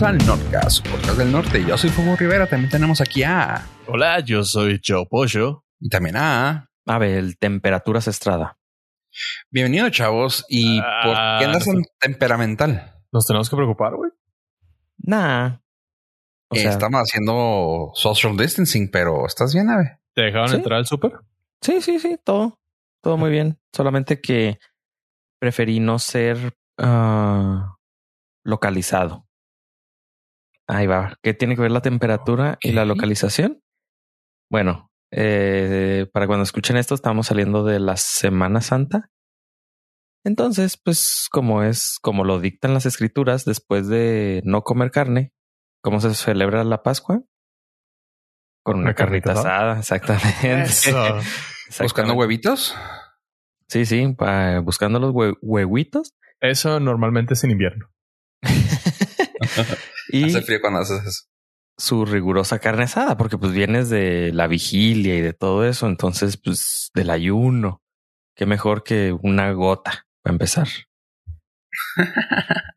bienvenidos al Nordcast, podcast del norte. Yo soy Fuego Rivera, también tenemos aquí a... Hola, yo soy Joe Pollo. Y también a... Abel, Temperaturas Estrada. Bienvenido, chavos. ¿Y por qué andas Ah, tan temperamental? Nos tenemos que preocupar, güey. Nah. O Eh, sea, estamos haciendo social distancing, pero ¿estás bien, Ave? ¿Te dejaron Sí. entrar al súper? sí, sí, sí, todo. Todo muy bien. Solamente que preferí no ser ah, localizado. Ahí va. ¿Qué tiene que ver la temperatura y la localización? Bueno, eh, para cuando escuchen esto, estamos saliendo de la Semana Santa. Entonces, pues como es, como lo dictan las escrituras, después de no comer carne, ¿cómo se celebra la Pascua? Con una, Una carnita carnita asada, exactamente. ¿Buscando huevitos? Sí, sí, pa- buscando los hue- huevitos. Eso normalmente es en invierno. y Hace frío cuando haces eso. su rigurosa carne asada, porque pues vienes de la vigilia y de todo eso, entonces pues del ayuno. Qué mejor que una gota para empezar.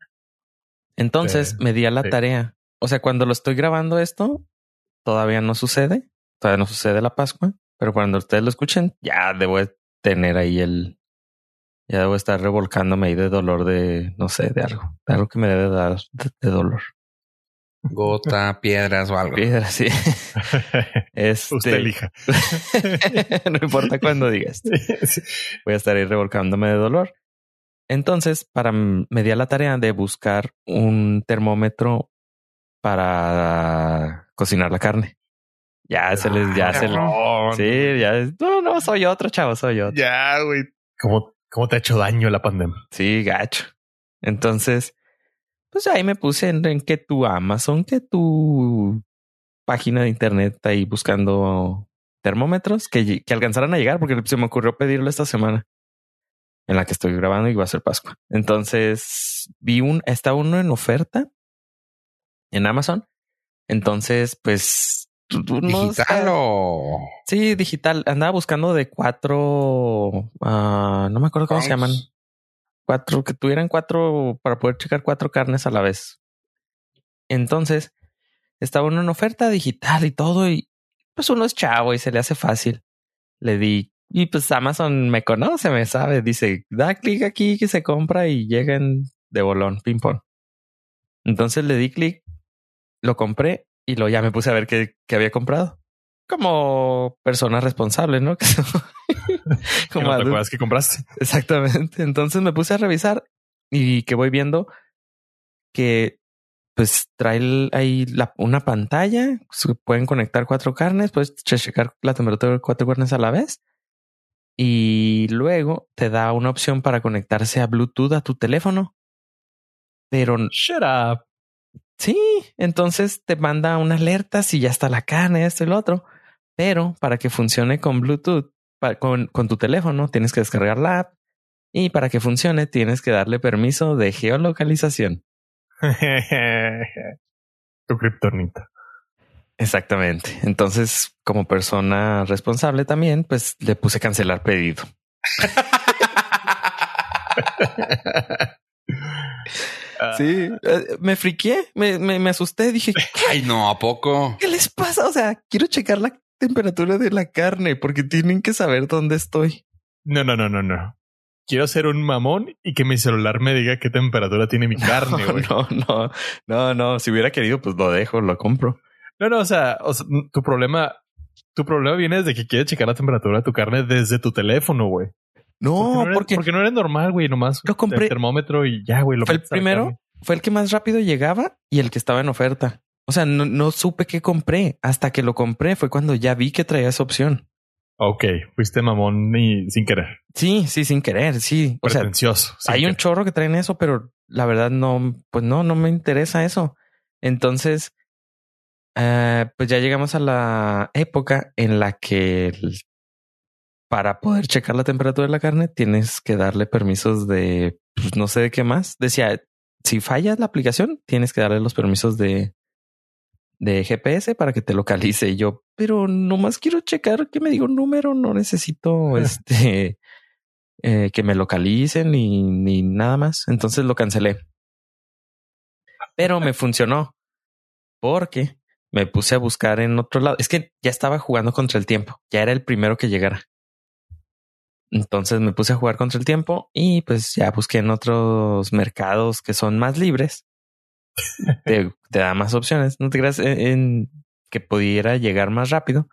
Entonces Sí, me di a la sí. tarea. O sea, cuando lo estoy grabando esto, todavía no sucede. Todavía no sucede la Pascua, pero cuando ustedes lo escuchen, ya debo de tener ahí el. Ya debo estar revolcándome ahí de dolor de, no sé, de algo, de algo que me debe dar de, de dolor. Gota, piedras o algo. Piedra, sí. Este, Usted elija. no importa cuándo digas. Voy a estar ahí revolcándome de dolor. Entonces, para me di a la tarea de buscar un termómetro para cocinar la carne. Ya se les, ya se les, sí, ya, no, no, soy otro chavo, soy otro. Ya, güey. ¿Cómo, ¿Cómo te ha hecho daño la pandemia? Sí, gacho. Entonces, pues ahí me puse en, en que tu Amazon, que tu página de internet ahí buscando termómetros que, que alcanzaran a llegar, porque se me ocurrió pedirlo esta semana en la que estoy grabando y va a ser Pascua. Entonces vi un, está uno en oferta en Amazon. Entonces, pues tú- tú no ¿Digital? Sí, digital. Andaba buscando de cuatro, ah, no me acuerdo cómo se llaman. Cuatro, que tuvieran cuatro para poder checar cuatro carnes a la vez. Entonces, estaba en oferta digital y todo, y pues uno es chavo y se le hace fácil. Le di, y pues Amazon me conoce, me sabe, dice, da clic aquí que se compra y llegan de bolón, ping pong. Entonces le di clic, lo compré y lo ya me puse a ver qué, qué había comprado. Como persona responsable, ¿no? Que soy- ¿Que Como no te acuerdas que compraste? Exactamente. Entonces me puse a revisar y que voy viendo que pues trae ahí la- una pantalla, se pueden conectar cuatro carnes, puedes che- checar la temperatura de cuatro carnes a la vez y luego te da una opción para conectarse a Bluetooth a tu teléfono. Pero Shut up. Sí, entonces te manda una alerta si ya está la carne, esto y lo otro. Pero para que funcione con Bluetooth, con, con tu teléfono, tienes que descargar la app. Y para que funcione, tienes que darle permiso de geolocalización. tu kriptonita. Exactamente. Entonces, como persona responsable también, pues le puse cancelar pedido. Sí, eh, me friqué, me, me, me asusté, dije, Ay, no, ¿a poco? ¿qué les pasa? O sea, quiero checar la temperatura de la carne porque tienen que saber dónde estoy. No, no, no, no, no. Quiero ser un mamón y que mi celular me diga qué temperatura tiene mi carne, güey. No, no, no, no. Si hubiera querido, pues lo dejo, lo compro. No, no, o sea, o sea, tu problema, tu problema viene desde que quieres checar la temperatura de tu carne desde tu teléfono, güey. No, porque porque no eres normal, güey, nomás Lo compré- el termómetro y ya, güey. Lo fue el primero, fue el que más rápido llegaba y el que estaba en oferta. O sea, no, no supe qué compré. Hasta que lo compré fue cuando ya vi que traía esa opción. Ok, fuiste mamón y sin querer. Sí, sí, sin querer, sí. O sea, Pretencioso. hay un chorro que traen eso, pero la verdad no, pues no, no me interesa eso. Entonces, eh, pues ya llegamos a la época en la que el- para poder checar la temperatura de la carne tienes que darle permisos de, pues no sé de qué más. Decía, si falla la aplicación, tienes que darle los permisos de, de GPS para que te localice. Y yo, pero nomás quiero checar que me diga un número, no necesito este eh, que me localicen ni, ni nada más. Entonces lo cancelé. Pero me funcionó porque me puse a buscar en otro lado. Es que ya estaba jugando contra el tiempo. Ya era el primero que llegara. Entonces me puse a jugar contra el tiempo y pues ya busqué en otros mercados que son más libres. te, da más opciones. No te creas en, que pudiera llegar más rápido.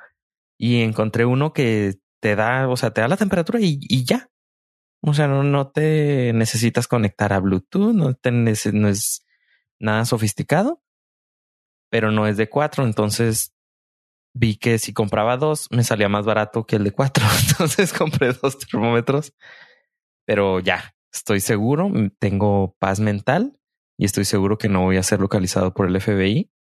Y encontré uno que te da, o sea, te da la temperatura y, ya. O sea, no, no te necesitas conectar a Bluetooth, no, te, no es nada sofisticado, pero no es de cuatro. Entonces vi que si compraba dos me salía más barato que el de cuatro. Entonces compré dos termómetros, pero ya estoy seguro, tengo paz mental y estoy seguro que no voy a ser localizado por el FBI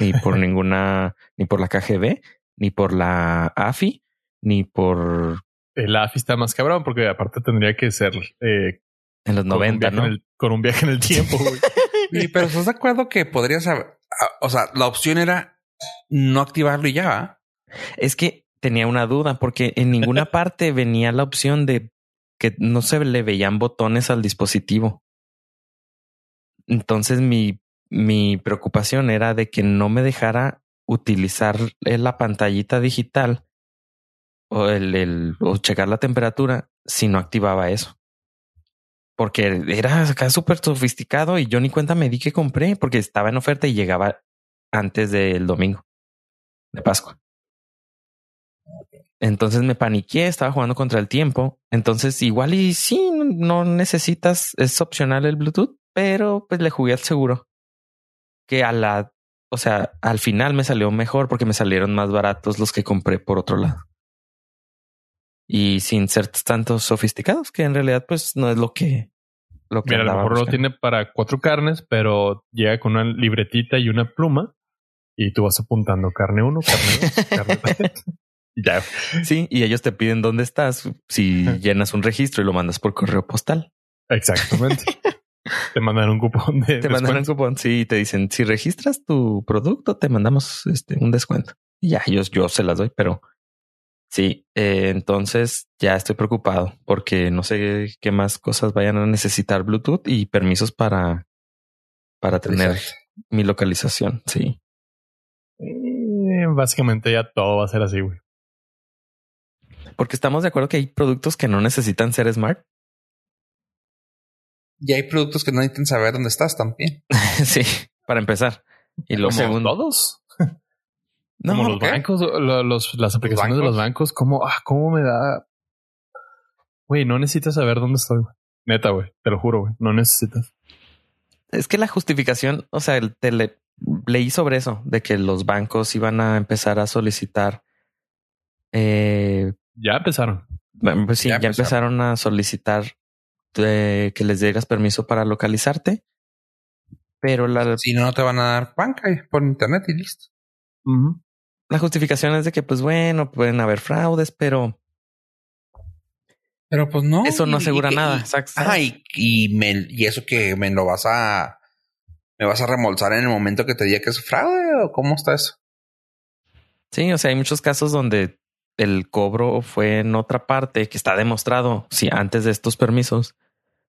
ni por ninguna, ni por la KGB, ni por la AFI, ni por el AFI está más cabrón porque aparte tendría que ser eh, en los 90, ¿no? con un viaje en el tiempo. y, pero ¿estás de acuerdo que podrías, o sea, la opción era no activarlo y ya? Es que tenía una duda porque en ninguna parte venía la opción de que no se le veían botones al dispositivo. Entonces mi, mi preocupación era de que no me dejara utilizar la pantallita digital o el, o checar la temperatura si no activaba eso. Porque era acá súper sofisticado y yo ni cuenta me di que compré porque estaba en oferta y llegaba antes del domingo de Pascua. Entonces me paniqué, estaba jugando contra el tiempo. Entonces igual y sí, no necesitas, es opcional el Bluetooth, pero pues le jugué al seguro. Que a la, o sea, al final me salió mejor porque me salieron más baratos los que compré por otro lado y sin ser tanto sofisticados, que en realidad pues no es lo que lo que Mira, a lo mejor lo tiene para cuatro carnes, pero llega con una libretita y una pluma y tú vas apuntando carne uno, carne dos, carne ya. Sí, y ellos te piden dónde estás si llenas un registro y lo mandas por correo postal. Exactamente. te mandan un cupón de Te mandan un cupón, sí, y te dicen, si registras tu producto, te mandamos este un descuento. Y ya, yo, yo se las doy, pero Sí, eh, entonces ya estoy preocupado porque no sé qué más cosas vayan a necesitar Bluetooth y permisos para, para tener mi localización. Sí. Eh, básicamente ya todo va a ser así, güey. Porque estamos de acuerdo que hay productos que no necesitan ser smart. Y hay productos que no necesitan saber dónde estás también. sí, para empezar. Y lo segundo. Todos. No, como los bancos, los, las aplicaciones de los bancos, como, ah, cómo me da. Güey, no necesitas saber dónde estoy. Neta, güey, te lo juro, güey, no necesitas. Es que la justificación, o sea, te leí sobre eso, de que los bancos iban a empezar a solicitar. Eh, ya empezaron. Pues sí, ya, empezaron. a solicitar eh, que les dieras permiso para localizarte. Pero la. Si no, no te van a dar banca por internet y listo. La justificación es de que, pues bueno, pueden haber fraudes, pero. Pero pues no. Eso no asegura nada. Y, y, me, y eso que me lo vas a. ¿Me vas a remolzar en el momento que te diga que es fraude o cómo está eso? Sí, o sea, hay muchos casos donde el cobro fue en otra parte que está demostrado, si antes de estos permisos,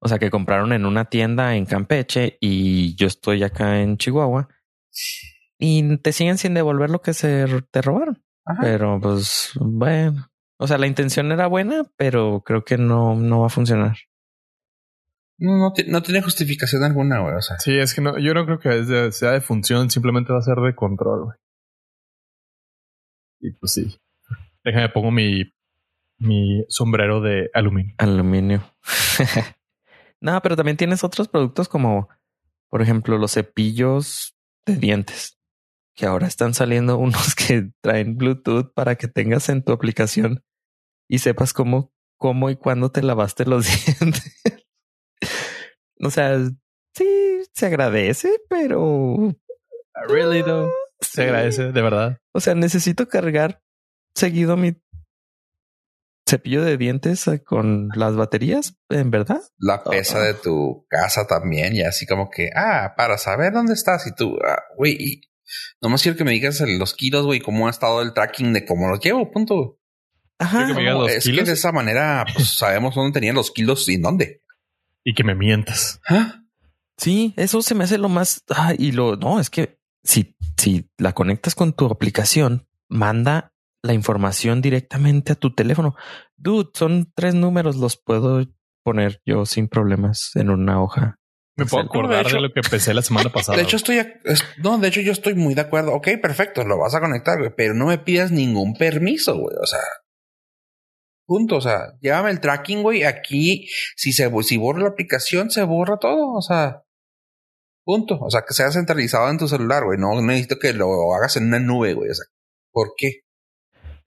o sea, que compraron en una tienda en Campeche y yo estoy acá en Chihuahua y te siguen sin devolver lo que se te robaron. Pero pues bueno, o sea, la intención era buena, pero creo que no, no va a funcionar. No, no, tiene justificación alguna, güey. O sea. Sí, es que no, yo no creo que sea de función, simplemente va a ser de control, güey. Y pues sí. Déjame pongo mi, mi sombrero de aluminio. Aluminio. no, pero también tienes otros productos como, por ejemplo, los cepillos de dientes que ahora están saliendo unos que traen Bluetooth para que tengas en tu aplicación y sepas cómo, cómo y cuándo te lavaste los dientes. o sea, sí, se agradece, pero... Really though. Se agradece, de verdad. O sea, necesito cargar seguido mi cepillo de dientes eh, con las baterías, en verdad. La pesa de tu casa también, y así como que, ah, para saber dónde estás y tú, ah, güey, Nomás quiero que me digas los kilos, güey, cómo ha estado el tracking de cómo los llevo, punto. Ajá. es que de esa manera pues, sabemos dónde tenían los kilos y en dónde. Y que me mientas. ¿Ah? Sí, eso se me hace lo más. Ah, y lo no es que si, si la conectas con tu aplicación, manda la información directamente a tu teléfono. Dude, son tres números, los puedo poner yo sin problemas en una hoja. Me puedo acordar de, lo que empecé la semana pasada. De hecho, estoy, no, de hecho, yo estoy muy de acuerdo. Ok, perfecto, lo vas a conectar, pero no me pidas ningún permiso, güey. O sea, punto. O sea, llévame el tracking, güey. Aquí, si se, si borra la aplicación, se borra todo. O sea, punto. O sea, que sea centralizado en tu celular, güey. No necesito que lo hagas en una nube, güey. O sea, ¿por qué?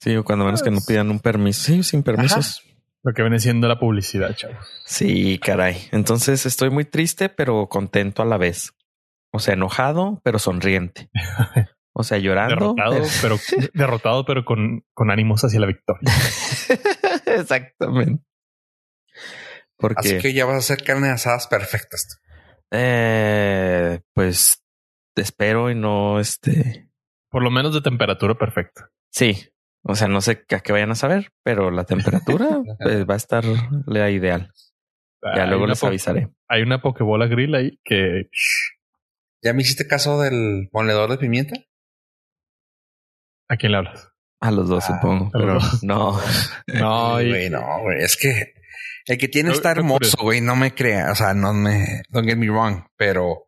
Sí, o cuando menos que no pues pidan un permiso. Sí, sin permisos. Lo que viene siendo la publicidad, chavo. Sí, caray. Entonces estoy muy triste, pero contento a la vez. O sea, enojado, pero sonriente. O sea, llorando. Derrotado, pero, derrotado, pero con, con ánimos hacia la victoria. Exactamente. Porque, Así que ya vas a hacer carne asadas perfectas. Eh, pues espero y no este. Por lo menos de temperatura perfecta. Sí, o sea, no sé a qué vayan a saber, pero la temperatura pues, va a estar la ideal. Ya luego les avisaré. Hay una pokebola grill ahí que. ¿Ya me hiciste caso del ponedor de pimienta? ¿A quién le hablas? A los dos, ah, supongo, pero no. no, güey, no, güey. Es que el que tiene está hermoso, güey. No me crea. O sea, no me. Don't get me wrong, pero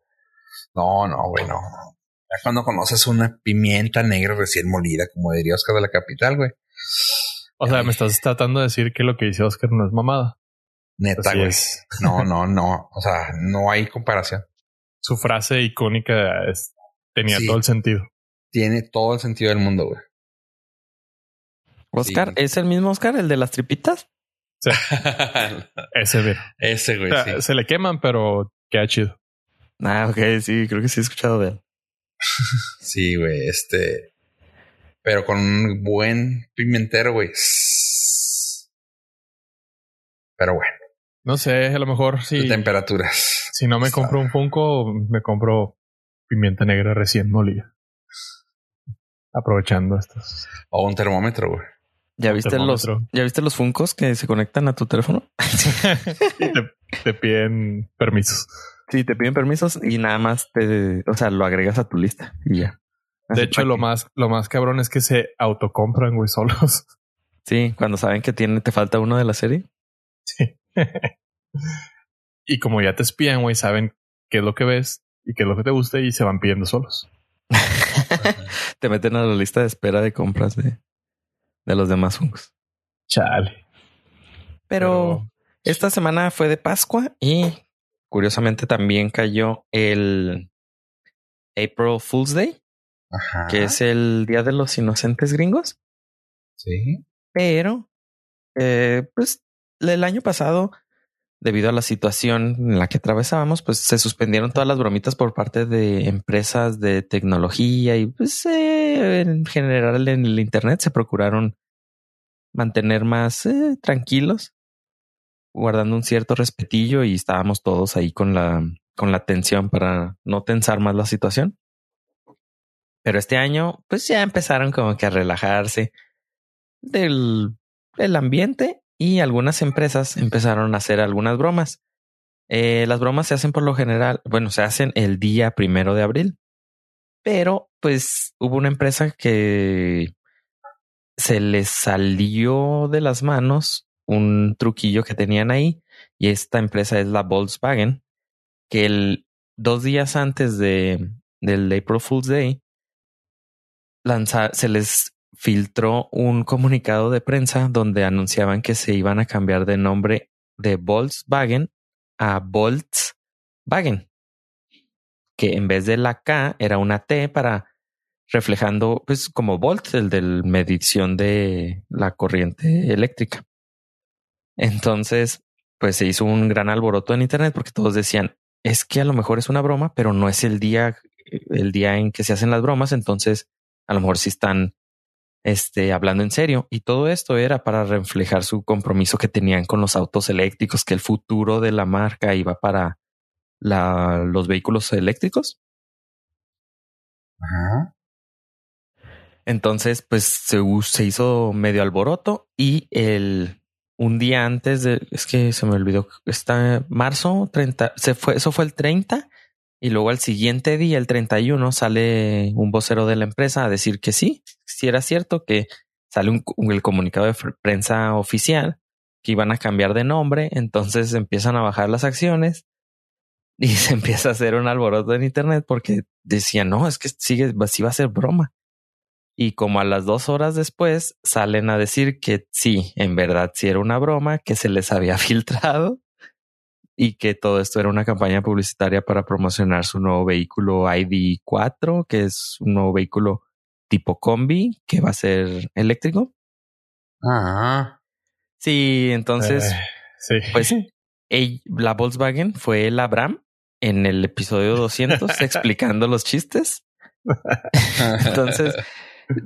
no, no, güey, no cuando conoces una pimienta negra recién molida, como diría Oscar de la Capital, güey. O sea, me estás tratando de decir que lo que dice Oscar no es mamada. Neta, güey. No, no, no. O sea, no hay comparación. Su frase icónica es, tenía todo el sentido. Tiene todo el sentido del mundo, güey. Oscar, ¿es el mismo Oscar, el de las tripitas? Sí. Ese, güey. Ese, güey. Se le queman, pero queda chido. Ah, ok, sí, creo que sí he escuchado de él. Sí, güey, este. Pero con un buen pimentero, güey. Pero bueno. No sé, a lo mejor si. temperaturas. Si no me compro un Funko, me compro pimienta negra recién molida. Aprovechando estos. O un termómetro, güey. ¿Ya viste, los, ¿Ya viste los Funcos que se conectan a tu teléfono? y te piden permisos. Sí, te piden permisos y nada más te, o sea, lo agregas a tu lista y ya. de hecho, lo más, lo más cabrón es que se autocompran, güey, solos. Sí, cuando saben que tiene, te falta uno de la serie. Sí. y como ya te espían, güey, saben qué es lo que ves y qué es lo que te gusta y se van pidiendo solos. te meten a la lista de espera de compras de, de los demás fungos. Chale. Pero, esta semana fue de Pascua y curiosamente también cayó el April Fool's Day, que es el Día de los Inocentes Gringos. Sí. Pero, eh, pues, el año pasado, debido a la situación en la que atravesábamos, pues se suspendieron todas las bromitas por parte de empresas de tecnología y, pues, eh, en general en el Internet se procuraron mantener más eh, tranquilos guardando un cierto respetillo y estábamos todos ahí con la, con la tensión para no tensar más la situación. Pero este año, pues ya empezaron como que a relajarse del, del ambiente y algunas empresas empezaron a hacer algunas bromas. Eh, las bromas se hacen por lo general, bueno, se hacen el día primero de abril, pero pues hubo una empresa que se les salió de las manos un truquillo que tenían ahí y esta empresa es la Volkswagen que el dos días antes de del April Fool's Day se les filtró un comunicado de prensa donde anunciaban que se iban a cambiar de nombre de Volkswagen a Volkswagen que en vez de la K era una T para reflejando pues como volt el de medición de la corriente eléctrica. Entonces, pues se hizo un gran alboroto en Internet porque todos decían, es que a lo mejor es una broma, pero no es el día, el día en que se hacen las bromas, entonces a lo mejor sí están este, hablando en serio. Y todo esto era para reflejar su compromiso que tenían con los autos eléctricos, que el futuro de la marca iba para la, los vehículos eléctricos. Entonces, pues se, se hizo medio alboroto y el un día antes de, es que se me olvidó, está marzo 30, se fue, eso fue el 30 y luego al siguiente día, el 31, sale un vocero de la empresa a decir que sí, si era cierto que sale un, el comunicado de prensa oficial que iban a cambiar de nombre, entonces empiezan a bajar las acciones y se empieza a hacer un alboroto en internet porque decían, no, es que sigue, sí va a ser broma. Y como a las dos horas después salen a decir que sí, en verdad sí era una broma, que se les había filtrado y que todo esto era una campaña publicitaria para promocionar su nuevo vehículo ID4, que es un nuevo vehículo tipo combi que va a ser eléctrico. Ah. Sí, entonces, eh, sí. pues la Volkswagen fue el Abram en el episodio 200 explicando los chistes. entonces,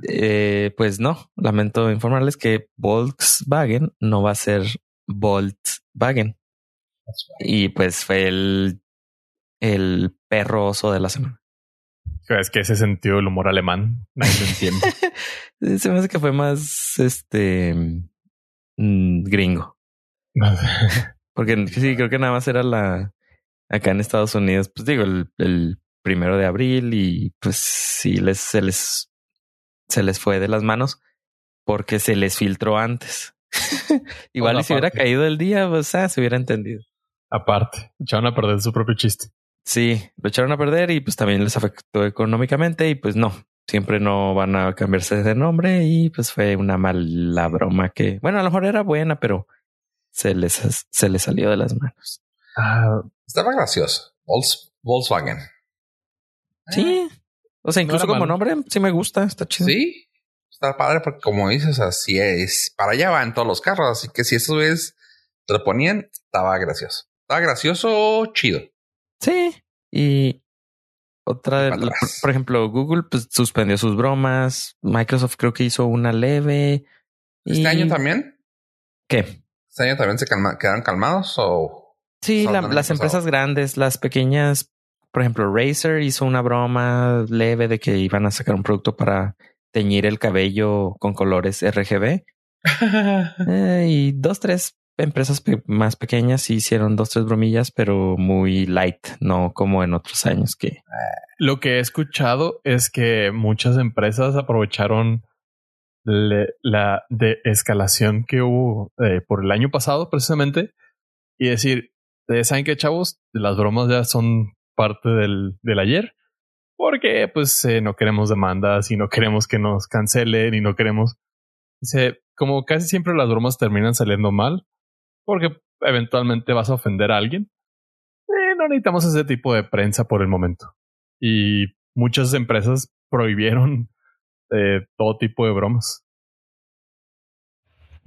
eh, pues no, lamento informarles que Volkswagen no va a ser Volkswagen. Y pues fue el, el perro oso de la semana. Es que ese sentido del humor alemán, nadie lo entiende. Se me hace que fue más este mm, gringo. Porque sí, creo que nada más era la acá en Estados Unidos, pues digo, el, el primero de abril y pues sí les se les se les fue de las manos porque se les filtró antes. Igual y si hubiera caído el día, pues ah, se hubiera entendido. Aparte, echaron a perder su propio chiste. Sí, lo echaron a perder y pues también les afectó económicamente y pues no, siempre no van a cambiarse de nombre y pues fue una mala broma que, bueno, a lo mejor era buena, pero se les, se les salió de las manos. Ah, estaba gracioso. Volkswagen. Sí, o sea, incluso como nombre, sí me gusta, está chido. Sí, está padre porque como dices, así es. Para allá van todos los carros, así que si eso es, te lo ponían, estaba gracioso. Estaba gracioso, chido. Sí, y otra, de, por, ejemplo, Google pues, suspendió sus bromas, Microsoft creo que hizo una leve. ¿Este año también? ¿Qué? ¿Este año también se quedaron calmados o...? Sí, las empresas grandes, las pequeñas por ejemplo, Razer hizo una broma leve de que iban a sacar un producto para teñir el cabello con colores RGB. Eh, y dos, tres empresas más pequeñas hicieron dos, tres bromillas, pero muy light, no como en otros años que... Lo que he escuchado es que muchas empresas aprovecharon la de escalación que hubo eh, por el año pasado precisamente y decir, ¿saben qué chavos? Las bromas ya son parte del, del ayer, porque pues eh, no queremos demandas y no queremos que nos cancelen y no queremos... Dice, como casi siempre las bromas terminan saliendo mal, porque eventualmente vas a ofender a alguien, eh, no necesitamos ese tipo de prensa por el momento. Y muchas empresas prohibieron eh, todo tipo de bromas.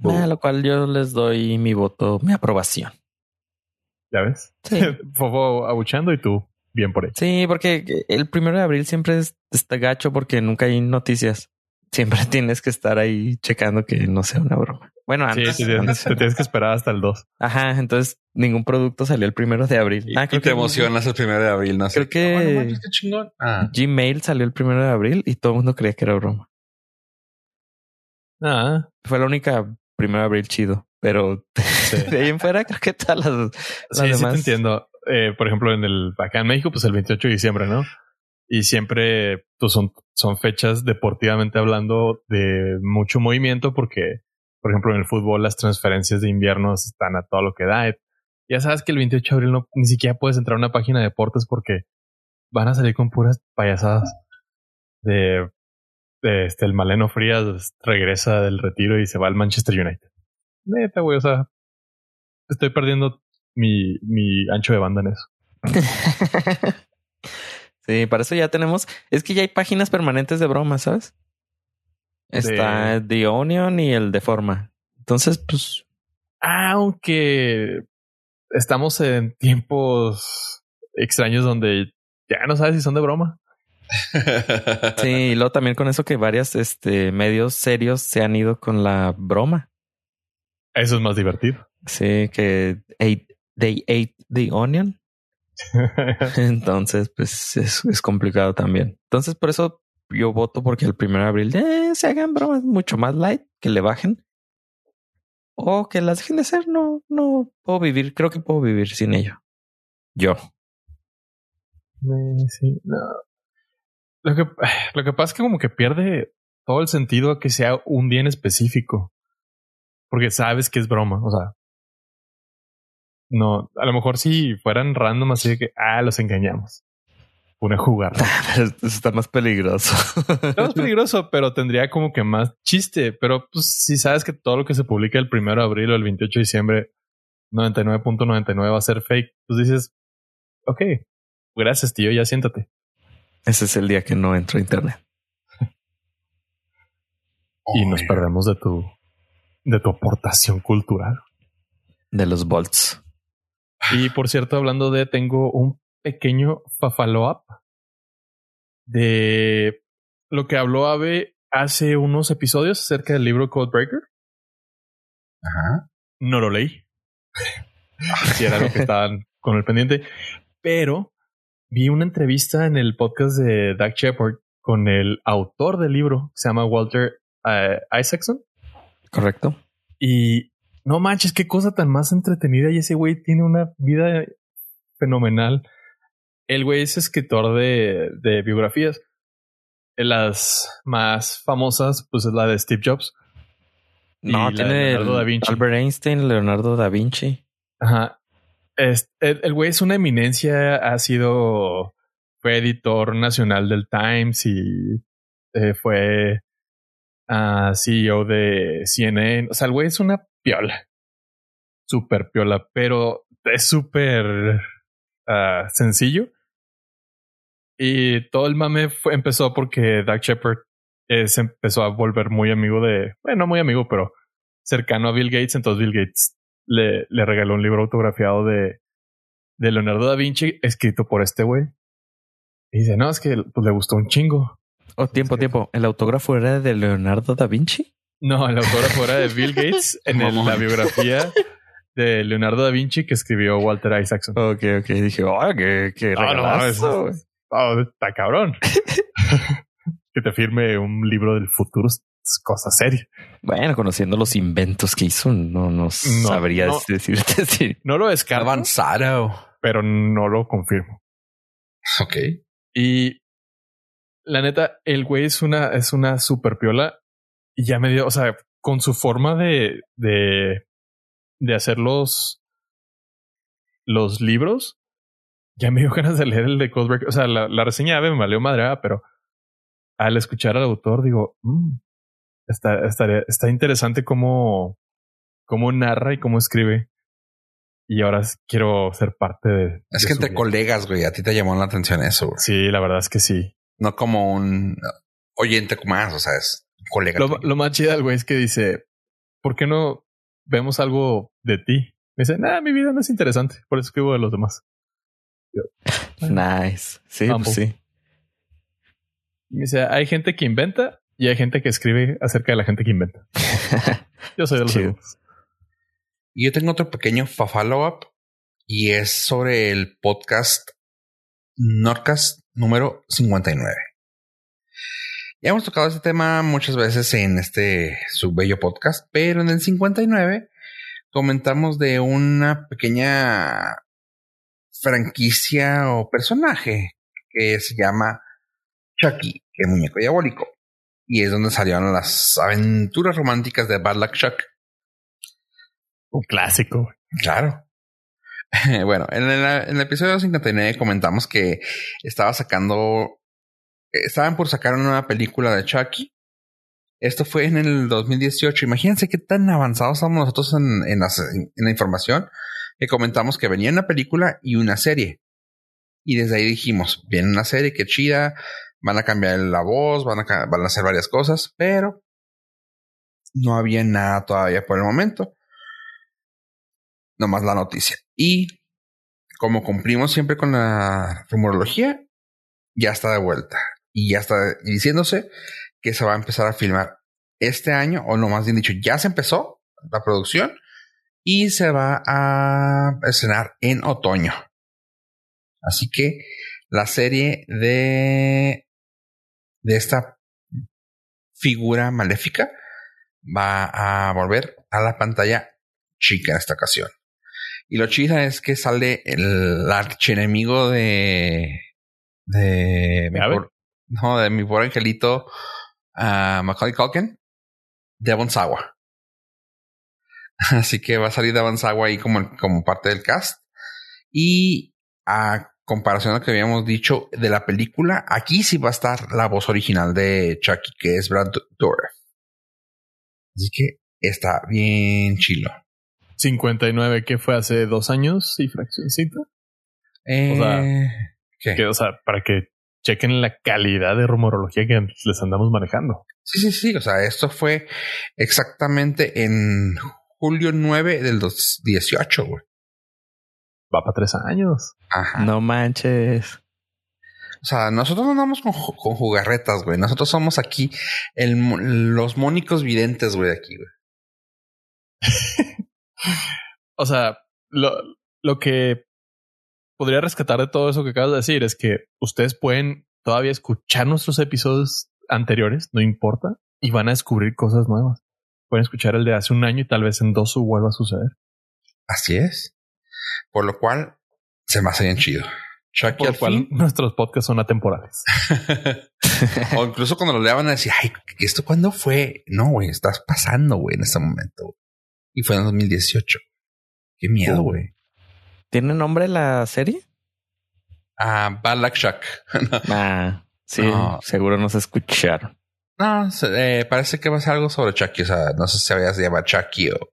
A lo cual yo les doy mi voto, mi aprobación. ¿Ya ves? Sí. Fofo abuchando y tú bien por ahí. Sí, porque el primero de abril siempre está gacho porque nunca hay noticias. Siempre tienes que estar ahí checando que no sea una broma. Bueno, antes. Sí, te tienes que esperar hasta el 2. Ajá, entonces ningún producto salió el primero de abril. Ah, creo te emocionas el primero de abril, no sé. Creo que ah. Gmail salió el primero de abril y todo el mundo creía que era broma. Ah. Fue la única primero de abril chido, pero de ahí en fuera creo que todas las, sí, Sí, te entiendo. Eh, por ejemplo, en el acá en México, pues el 28 de diciembre, ¿no? Y siempre pues son, son fechas deportivamente hablando de mucho movimiento porque, por ejemplo, en el fútbol las transferencias de invierno están a todo lo que da. Ya sabes que el 28 de abril no, ni siquiera puedes entrar a una página de deportes porque van a salir con puras payasadas de, de este, el Maleno Frías regresa del retiro y se va al Manchester United. Neta, güey, o sea, estoy perdiendo mi, mi ancho de banda en eso. sí, para eso ya tenemos. Es que ya hay páginas permanentes de bromas, ¿sabes? Está The Onion y el de forma. Entonces, pues. Aunque estamos en tiempos extraños donde ya no sabes si son de broma. sí, y luego también con eso que varios este, medios serios se han ido con la broma. Eso es más divertido. Sí, que they ate the onion. Entonces, pues es, complicado también. Entonces, por eso yo voto porque el primero de abril eh, se hagan bromas mucho más light, que le bajen. o que las dejen de ser, no, no puedo vivir. Creo que puedo vivir sin ello. Yo. Eh, sí, no. Lo que, lo que pasa es que como que pierde todo el sentido a que sea un día en específico. Porque sabes que es broma. O sea, no, a lo mejor si fueran random así de que, ah, los engañamos. Pone a jugar. Eso está más peligroso. Está más peligroso, pero tendría como que más chiste. Pero pues si sabes que todo lo que se publica el primero de abril o el 28 de diciembre, 99.99 va a ser fake, pues dices, ok, gracias tío, ya siéntate. Ese es el día que no entro a internet. y nos perdemos de tu, de tu aportación cultural. De los volts. Y por cierto, hablando de, tengo un pequeño follow-up de lo que habló Ave hace unos episodios acerca del libro Codebreaker. Ajá. No lo leí. si era lo que estaban con el pendiente. Pero vi una entrevista en el podcast de Doug Shepard con el autor del libro, se llama Walter uh, Isaacson. Correcto. Y no manches, qué cosa tan más entretenida. Y ese güey tiene una vida fenomenal. El güey es escritor de, de biografías. Las más famosas, pues es la de Steve Jobs. No, tiene Leonardo da Vinci. Albert Einstein, Leonardo da Vinci. Ajá. Es, el güey es una eminencia, ha sido, fue editor nacional del Times y eh, fue uh, CEO de CNN. O sea, el güey es una piola. Súper piola, pero es súper uh, sencillo. Y todo el mame fue, empezó porque Doug Shepard eh, se empezó a volver muy amigo de, bueno, no muy amigo, pero cercano a Bill Gates. Entonces Bill Gates le, le regaló un libro autografiado de, de Leonardo da Vinci escrito por este güey. Y dice, no, es que pues, le gustó un chingo. Oh, tiempo, tiempo. ¿El autógrafo era de Leonardo da Vinci? No, el autógrafo era de Bill Gates en la biografía de Leonardo da Vinci que escribió Walter Isaacson. Ok, ok. Dije, oh, qué, qué regalazo. Oh, está cabrón. que te firme un libro del futuro es cosa seria. Bueno, conociendo los inventos que hizo, no, no, sabría decirte No lo descarto. Avanzado. Pero no lo confirmo. Ok. Y la neta, el güey es una, es una super piola. Y ya me dio, o sea, con su forma de, de, de hacer los, los libros, ya me dio ganas de leer el de Codebreaker. O sea, la, la reseña me valió madre, pero al escuchar al autor digo, mm, está, está, está interesante cómo, cómo narra y cómo escribe. Y ahora quiero ser parte de. Es que entre colegas, güey, a ti te llamó la atención eso. Güey. Sí, la verdad es que sí. No como un oyente más, o sea, es colega. Lo, lo más chido, güey, es que dice, ¿por qué no vemos algo de ti? Me dice, nada, mi vida no es interesante, por eso escribo de los demás. nice. Sí, pues sí. Me dice, hay gente que inventa y hay gente que escribe acerca de la gente que inventa. yo soy de los dos. Y yo tengo otro pequeño follow-up y es sobre el podcast Nordcast número 59. Ya hemos tocado este tema muchas veces en este su bello podcast, pero en el 59 comentamos de una pequeña franquicia o personaje que se llama Chucky, que es muñeco diabólico. Y es donde salieron las aventuras románticas de Bad Luck Chuck. Un clásico. Claro. bueno, en el, en el, episodio 59 comentamos que estaba sacando. Estaban por sacar una nueva película de Chucky. Esto fue en el 2018. Imagínense qué tan avanzados estamos nosotros en, la información que comentamos que venía una película y una serie. Y desde ahí dijimos, viene una serie, qué chida, van a cambiar la voz, van a, van a hacer varias cosas, pero no había nada todavía por el momento. Nomás la noticia. Y como cumplimos siempre con la rumorología, ya está de vuelta. Y ya está diciéndose que se va a empezar a filmar este año, o no más bien dicho, ya se empezó la producción y se va a estrenar en otoño. Así que la serie de, de esta figura maléfica va a volver a la pantalla chica en esta ocasión. Y lo chida es que sale el archienemigo de. de. No, de mi pobre angelito uh, Macaulay Culkin, Devon Sawa. Así que va a salir Devon Sawa ahí como, como parte del cast. Y a comparación a lo que habíamos dicho de la película, aquí sí va a estar la voz original de Chucky, que es Brad Dourif. Así que está bien chilo. 59, que fue hace dos años y fraccioncita. Eh, o sea, Que, o sea, para que chequen la calidad de rumorología que les andamos manejando. Sí, sí, sí. O sea, esto fue exactamente en julio 9 del 2018, güey. Va para tres años. Ajá. No manches. O sea, nosotros no andamos con, con jugarretas, güey. Nosotros somos aquí el, los mónicos videntes, güey, de aquí, güey. o sea, lo, lo que podría rescatar de todo eso que acabas de decir es que ustedes pueden todavía escuchar nuestros episodios anteriores, no importa, y van a descubrir cosas nuevas. Pueden escuchar el de hace un año y tal vez en dos vuelva a suceder. Así es. Por lo cual se me hace bien chido. Chucky Por lo cual nuestros podcasts son atemporales. o incluso cuando lo lean a decir, ay, ¿esto cuándo fue? No, güey, estás pasando, güey, en este momento. Y fue en 2018. Qué miedo, güey. ¿Tiene nombre la serie? Ah, Bad Luck Chuck. ah, sí, seguro no se escucharon. No, eh, parece que va a ser algo sobre Chucky. O sea, no sé si se llama Chucky o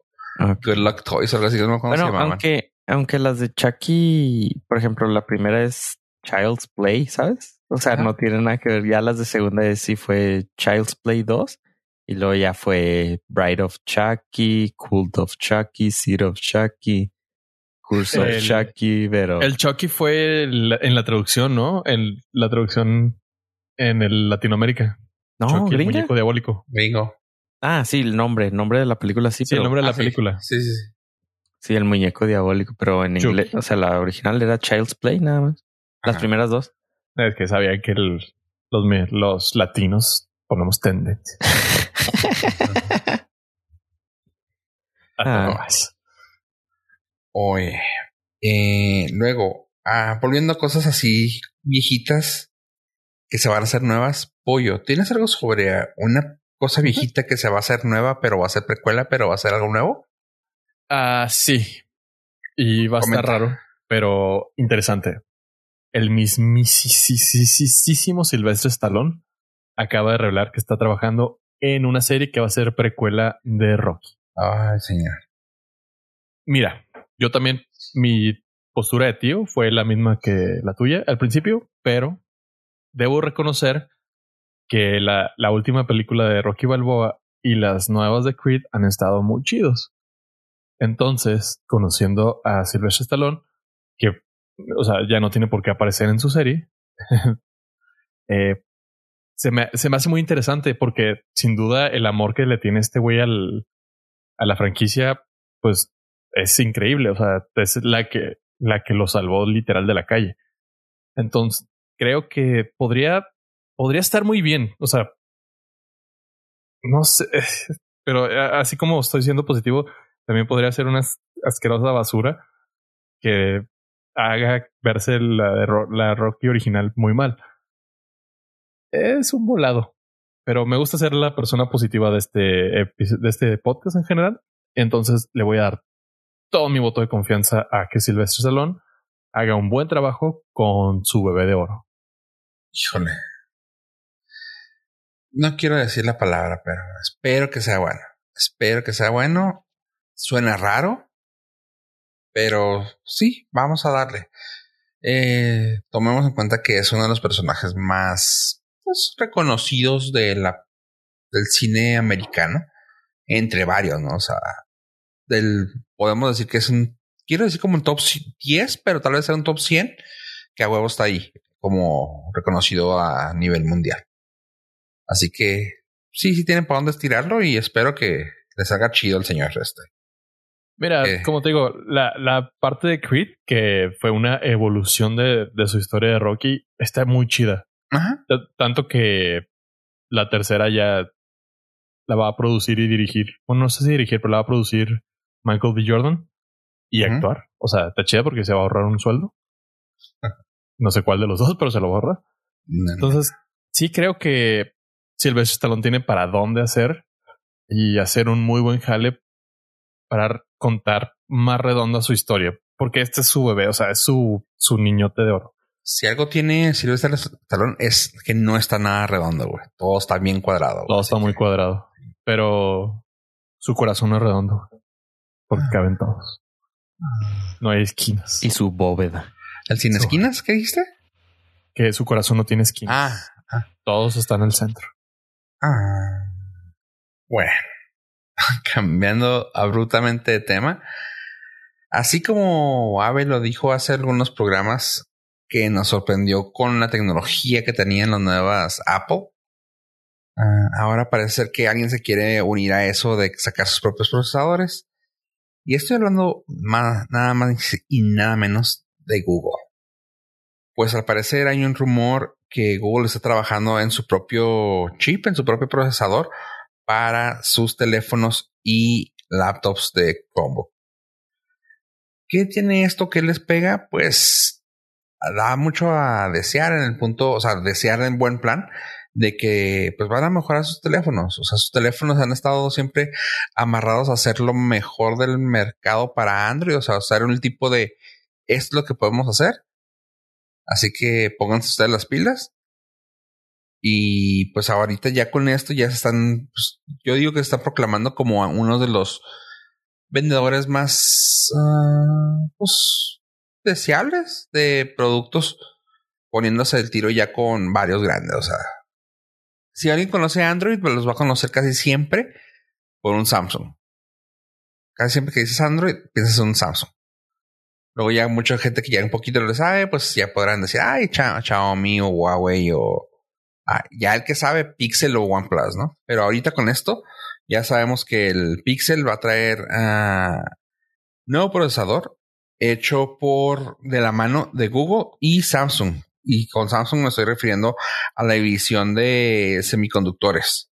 Good Luck Toys o algo así. No cómo bueno, aunque, aunque las de Chucky, por ejemplo, la primera es Child's Play, ¿sabes? O sea, no tiene nada que ver. Ya las de segunda es sí fue Child's Play 2 y luego ya fue Bride of Chucky, Cult of Chucky, Seed of Chucky, Curse of Chucky, pero... El Chucky fue en la traducción, ¿no? En la traducción en el Latinoamérica. No, Chucky, el muñeco diabólico. Bingo. Ah, sí, el nombre, el nombre de la película sí. Sí, el nombre de la ah, película. Sí, sí, sí. Sí, el muñeco diabólico, pero en inglés, o sea, la original era Child's Play nada más. Las primeras dos. Es que sabía que los, los latinos ponemos tendencia. ah. Oye, eh, luego, ah, volviendo a cosas así viejitas que se van a hacer nuevas, Pollo, ¿tienes algo sobre una cosa viejita que se va a hacer nueva, pero va a ser precuela, pero va a ser algo nuevo? Ah, sí. Y va a estar raro, pero interesante. El mismísimo Silvestre Stallone acaba de revelar que está trabajando en una serie que va a ser precuela de Rocky. Ay, señor. Mira, yo también, mi postura de tío fue la misma que la tuya al principio, pero debo reconocer que la, la última película de Rocky Balboa y las nuevas de Creed han estado muy chidos. Entonces, conociendo a Sylvester Stallone, que, o sea, ya no tiene por qué aparecer en su serie, eh, se me, se me hace muy interesante porque sin duda el amor que le tiene este güey al, a la franquicia, pues es increíble. O sea, es la que, la que lo salvó literal de la calle. Entonces, creo que podría, podría estar muy bien. O sea, no sé, pero así como estoy siendo positivo, también podría ser una asquerosa basura que haga verse la, la Rocky original muy mal es un volado. Pero me gusta ser la persona positiva de este, de este podcast en general. Entonces le voy a dar todo mi voto de confianza a que Silvestre Salón haga un buen trabajo con su bebé de oro. Híjole. No quiero decir la palabra, pero espero que sea bueno. Espero que sea bueno. Suena raro, pero sí, vamos a darle. Eh, tomemos en cuenta que es uno de los personajes más pues, reconocidos de la, del cine americano, entre varios, ¿no? O sea, del, podemos decir que es un, quiero decir como un top 10, pero tal vez sea un top 100, que a huevo está ahí, como reconocido a nivel mundial. Así que sí, sí tienen para dónde estirarlo y espero que les haga chido el señor este. Mira, eh. como te digo, la, la parte de Creed, que fue una evolución de, de su historia de Rocky, está muy chida. Tanto que la tercera ya la va a producir y dirigir. Bueno, no sé si dirigir, pero la va a producir Michael B. Jordan y actuar. O sea, está chida porque se va a ahorrar un sueldo. No sé cuál de los dos, pero se lo va a ahorrar. Entonces, sí creo que Sylvester Stallone tiene para dónde hacer y hacer un muy buen jale para contar más redonda su historia. Porque este es su bebé, o sea, es su, su niñote de oro. si algo tiene Sylvester Stallone es que no está nada redondo, güey. Todo está bien cuadrado. Todo está muy cuadrado. Pero su corazón es redondo. Porque caben todos. No hay esquinas. Y su bóveda. ¿El sin esquinas? ¿Qué dijiste? que su corazón no tiene esquinas. Ah, Todos están en el centro. ah. Bueno, cambiando abruptamente de tema. Así como Abe lo dijo hace algunos programas que nos sorprendió con la tecnología que tenían las nuevas Apple. ah, ahora parece ser que alguien se quiere unir a eso de sacar sus propios procesadores. Y estoy hablando más, nada más y nada menos de Google. Pues al parecer hay un rumor que Google está trabajando en su propio chip, en su propio procesador para sus teléfonos y laptops de Chromebook. ¿Qué tiene esto que les pega? Pues da mucho a desear en el punto, o sea, desear en buen plan de que pues van a mejorar sus teléfonos. O sea, sus teléfonos han estado siempre amarrados a hacer lo mejor del mercado para Android. O sea, usar un tipo de es lo que podemos hacer. Así que pónganse ustedes las pilas. Y pues ahorita ya con esto ya se están, pues, yo digo que se están proclamando como uno de los vendedores más, ah, pues, deseables de productos, poniéndose el tiro ya con varios grandes. O sea, si alguien conoce Android, pues los va a conocer casi siempre por un Samsung. Casi siempre que dices Android, piensas en un Samsung. Luego ya mucha gente que ya un poquito lo sabe, pues ya podrán decir, ay, Xia- Xiaomi o Huawei o ah, ya el que sabe Pixel o OnePlus, ¿no? Pero ahorita con esto ya sabemos que el Pixel va a traer ah, nuevo procesador hecho por de la mano de Google y Samsung. Y con Samsung me estoy refiriendo a la división de semiconductores.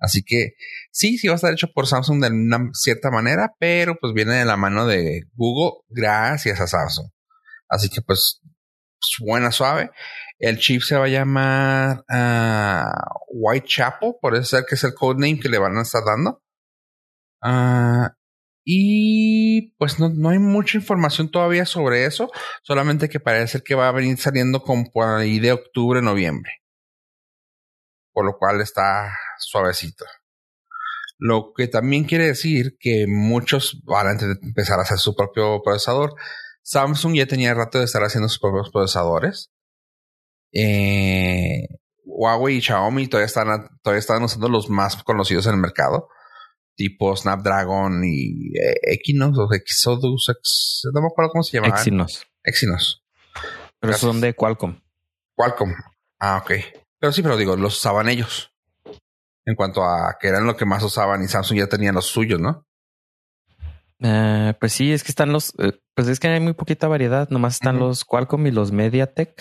Así que sí, sí va a estar hecho por Samsung de una cierta manera, pero pues viene de la mano de Google gracias a Samsung. Así que pues buena suave. El chip se va a llamar ah, Whitechapel, por eso ser que es el codename que le van a estar dando. Ah, y pues no, no hay mucha información todavía sobre eso, solamente que parece que va a venir saliendo como por ahí de octubre, noviembre. Por lo cual está suavecito. Lo que también quiere decir que muchos van a empezar a hacer su propio procesador. Samsung ya tenía rato de estar haciendo sus propios procesadores. Eh, Huawei y Xiaomi todavía están, todavía están usando los más conocidos en el mercado, tipo Snapdragon y eh, Equinox o Exodus, Ex- no me acuerdo cómo se llamaban. Exynos. Exynos. Pero Gracias. son de Qualcomm. Qualcomm. Ah, ok. Pero sí, pero digo, los usaban ellos. En cuanto a que eran lo que más usaban y Samsung ya tenía los suyos, ¿no? Eh, pues sí, es que están los, eh, pues es que hay muy poquita variedad. Nomás están los Qualcomm y los MediaTek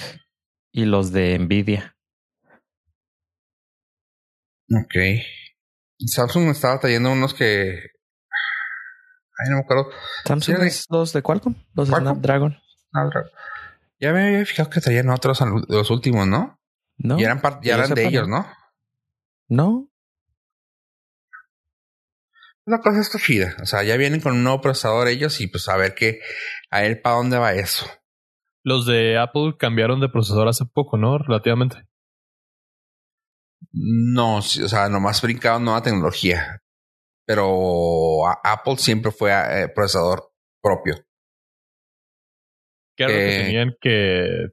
y los de Nvidia. Ok. Samsung estaba trayendo unos que. Ay, no me acuerdo. Samsung es los de Qualcomm, los de Qualcomm. Snapdragon. Ah, Ya me había fijado que traían otros los últimos, ¿no? No, y eran, ya eran de ellos, ¿no? no. La cosa está chida. O sea, ya vienen con un nuevo procesador ellos y pues a ver qué, a ver para dónde va eso. Los de Apple cambiaron de procesador hace poco, ¿no? Relativamente. No, o sea, nomás brincaron nueva tecnología. Pero Apple siempre fue eh, procesador propio. Que era lo que Eh, tenían que.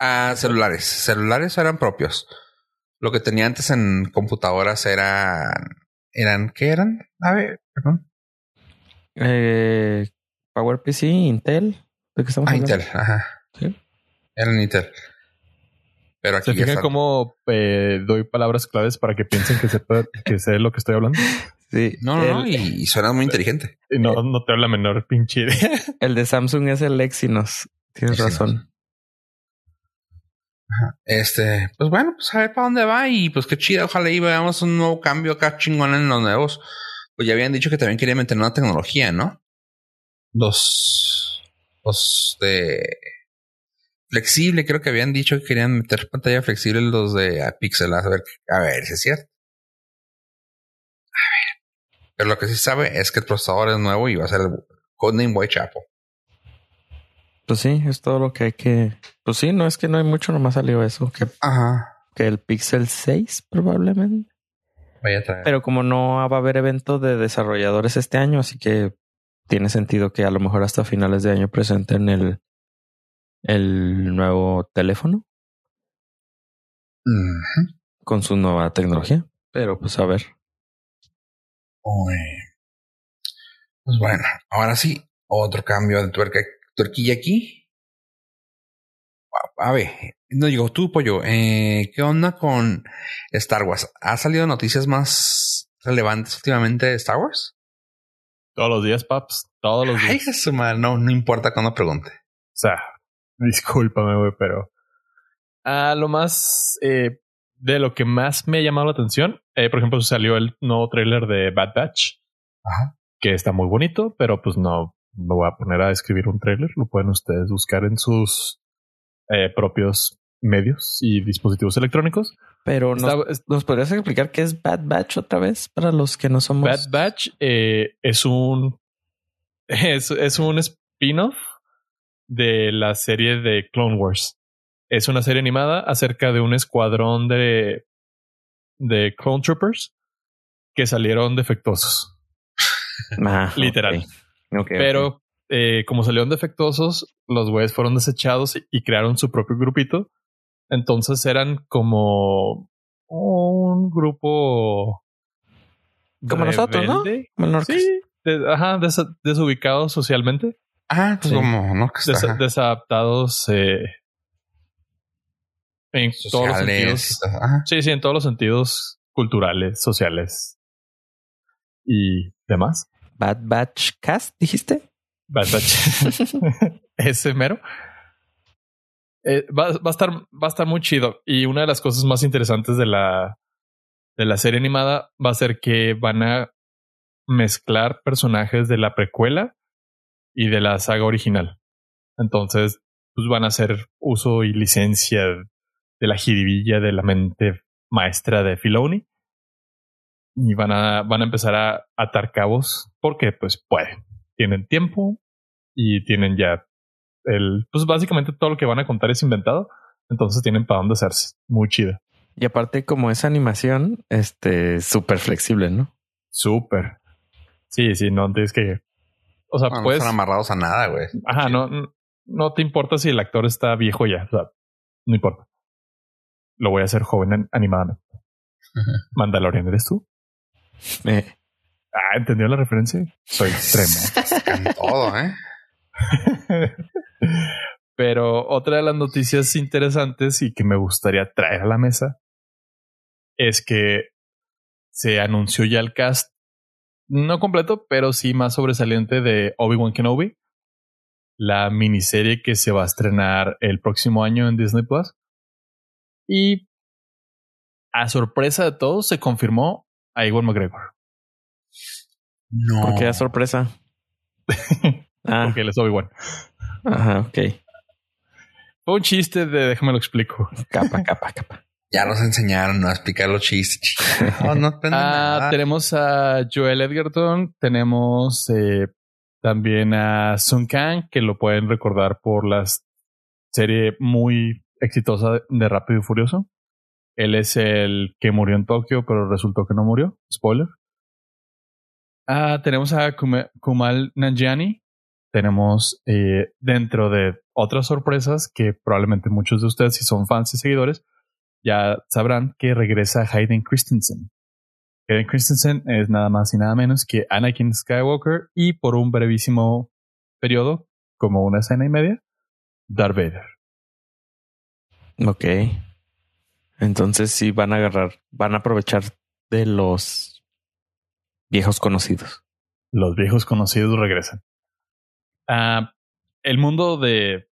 Ah, celulares. Celulares eran propios. Lo que tenía antes en computadoras eran. ¿Eran qué eran? A ver, perdón. Eh, PowerPC, Intel. ¿De qué estamos Ah, hablando? Intel. Ajá. Sí. Eran Intel. Pero aquí ¿Se fijan están. cómo eh, doy palabras claves para que piensen que, se puede, que sé lo que estoy hablando? Sí. No, no, no. el, Y, y suena muy inteligente. Y no, no tengo la menor pinche idea. el de Samsung es el Exynos. Tienes Exynos. razón. Este, pues bueno, pues a ver para dónde va y pues qué chido. Ojalá y veamos un nuevo cambio acá chingón en los nuevos. Pues ya habían dicho que también querían meter una tecnología, ¿no? Los, los de flexible, creo que habían dicho que querían meter pantalla flexible los de Pixel. A ver, a ver si es cierto. A ver. Pero lo que sí sabe es que el procesador es nuevo y va a ser el Codename Whitechapel. Pues sí, es todo lo que hay que. Pues sí, no es que no hay mucho, nomás salió eso. Que, Ajá. que el Pixel 6 probablemente. Vaya a traer. Pero como no va a haber evento de desarrolladores este año, así que tiene sentido que a lo mejor hasta finales de año presenten el, el nuevo teléfono con su nueva tecnología. Pero pues a ver. Uy. Pues bueno, ahora sí, otro cambio de tuerca, tuerquilla aquí. A ver, no digo tú, pollo, eh, ¿qué onda con Star Wars? ¿Ha salido noticias más relevantes últimamente de Star Wars? Todos los días, paps. Todos los días. Ay, su madre, no, no importa cuando pregunte. O sea, discúlpame, güey, pero a lo más eh, de lo que más me ha llamado la atención, eh, por ejemplo, salió el nuevo tráiler de Bad Batch, Ajá. que está muy bonito, pero pues no me voy a poner a escribir un tráiler. Lo pueden ustedes buscar en sus eh, propios medios y dispositivos electrónicos. Pero nos, Está- es- ¿nos podrías explicar qué es Bad Batch otra vez para los que no somos. Bad Batch eh, es un es, es un spin-off de la serie de Clone Wars. Es una serie animada acerca de un escuadrón de de Clone Troopers que salieron defectuosos. Ah, Literal. Pero eh, como salieron defectuosos, los güeyes fueron desechados y, y crearon su propio grupito. Entonces eran como un grupo Como nosotros, ¿no? Como el. Sí, de- ajá, desubicados socialmente, Ah, pues Sí. como, ¿no? Que está desadaptados eh, en todos los sentidos. Ajá. Sí, sí, en todos los sentidos culturales, sociales y demás. Bad Batch Cast, dijiste. Bad Batch. Ese mero. Eh, va, va a estar, va a estar muy chido. Y una de las cosas más interesantes de la, de la serie animada va a ser que van a mezclar personajes de la precuela y de la saga original. Entonces, pues van a hacer uso y licencia de la jiribilla de la mente maestra de Filoni. Y van a, van a empezar a atar cabos porque pues pueden. Tienen tiempo y tienen ya el, pues básicamente todo lo que van a contar es inventado. Entonces tienen para dónde hacerse. Muy chida. Y aparte, como es animación, este súper flexible, ¿no? Súper. Sí, sí, no tienes que. O sea, No, no pues. están amarrados a nada, güey. Ajá, no, no- no te importa si el actor está viejo ya. O sea, no importa. Lo voy a hacer joven an- animadamente. Mandalorian, ¿eres tú? Eh, Ah, ¿entendió la referencia? Soy extremo. En todo, ¿eh? Pero otra de las noticias interesantes y que me gustaría traer a la mesa es que se anunció ya el cast, no completo, pero sí más sobresaliente de Obi-Wan Kenobi, la miniserie que se va a estrenar el próximo año en Disney Plus. Y a sorpresa de todos, se confirmó a Iwan McGregor, No. ¿Por qué da sorpresa? Ah, porque él es Obi-Wan. ajá, ok. Fue un chiste de déjame lo explico. Capa, capa, capa. Ya nos enseñaron a explicar los chistes. No, no aprenden Ah, nada. tenemos a Joel Edgerton, tenemos eh, también a Sun Kang, que lo pueden recordar por la serie muy exitosa de Rápido y Furioso. Él es el que murió en Tokio, pero resultó que no murió. Spoiler. Ah, tenemos a Kuma- Kumal Nanjiani. Tenemos eh, dentro de otras sorpresas que probablemente muchos de ustedes, si son fans y seguidores, ya sabrán que regresa Hayden Christensen. Hayden Christensen es nada más y nada menos que Anakin Skywalker y por un brevísimo periodo, como una escena y media, Darth Vader. Ok. Entonces sí van a agarrar, van a aprovechar de los viejos conocidos. Los viejos conocidos regresan. Ah, el mundo de,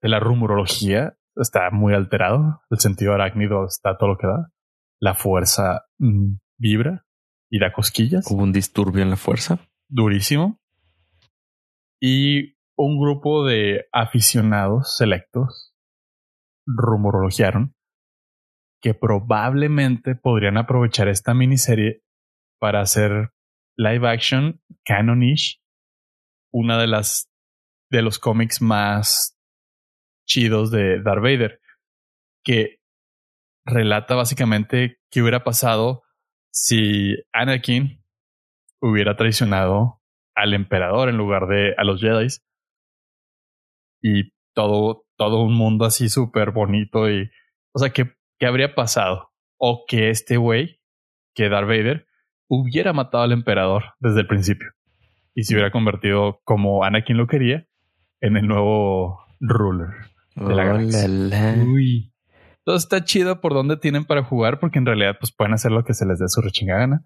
de la rumorología está muy alterado. El sentido arácnido está todo lo que da. La fuerza mm, vibra y da cosquillas. Hubo un disturbio en la fuerza. Durísimo. Y un grupo de aficionados selectos rumorologiaron que probablemente podrían aprovechar esta miniserie para hacer live action canonish, una de las de los cómics más chidos de Darth Vader, que relata básicamente qué hubiera pasado si Anakin hubiera traicionado al emperador en lugar de a los Jedi. Y todo, todo un mundo así súper bonito y, o sea, ¿qué, ¿qué habría pasado? O que este güey, que Darth Vader, hubiera matado al emperador desde el principio y se hubiera convertido como Anakin lo quería en el nuevo ruler de la galaxia. Uy. Todo está chido por donde tienen para jugar porque en realidad pues pueden hacer lo que se les dé su rechingada gana.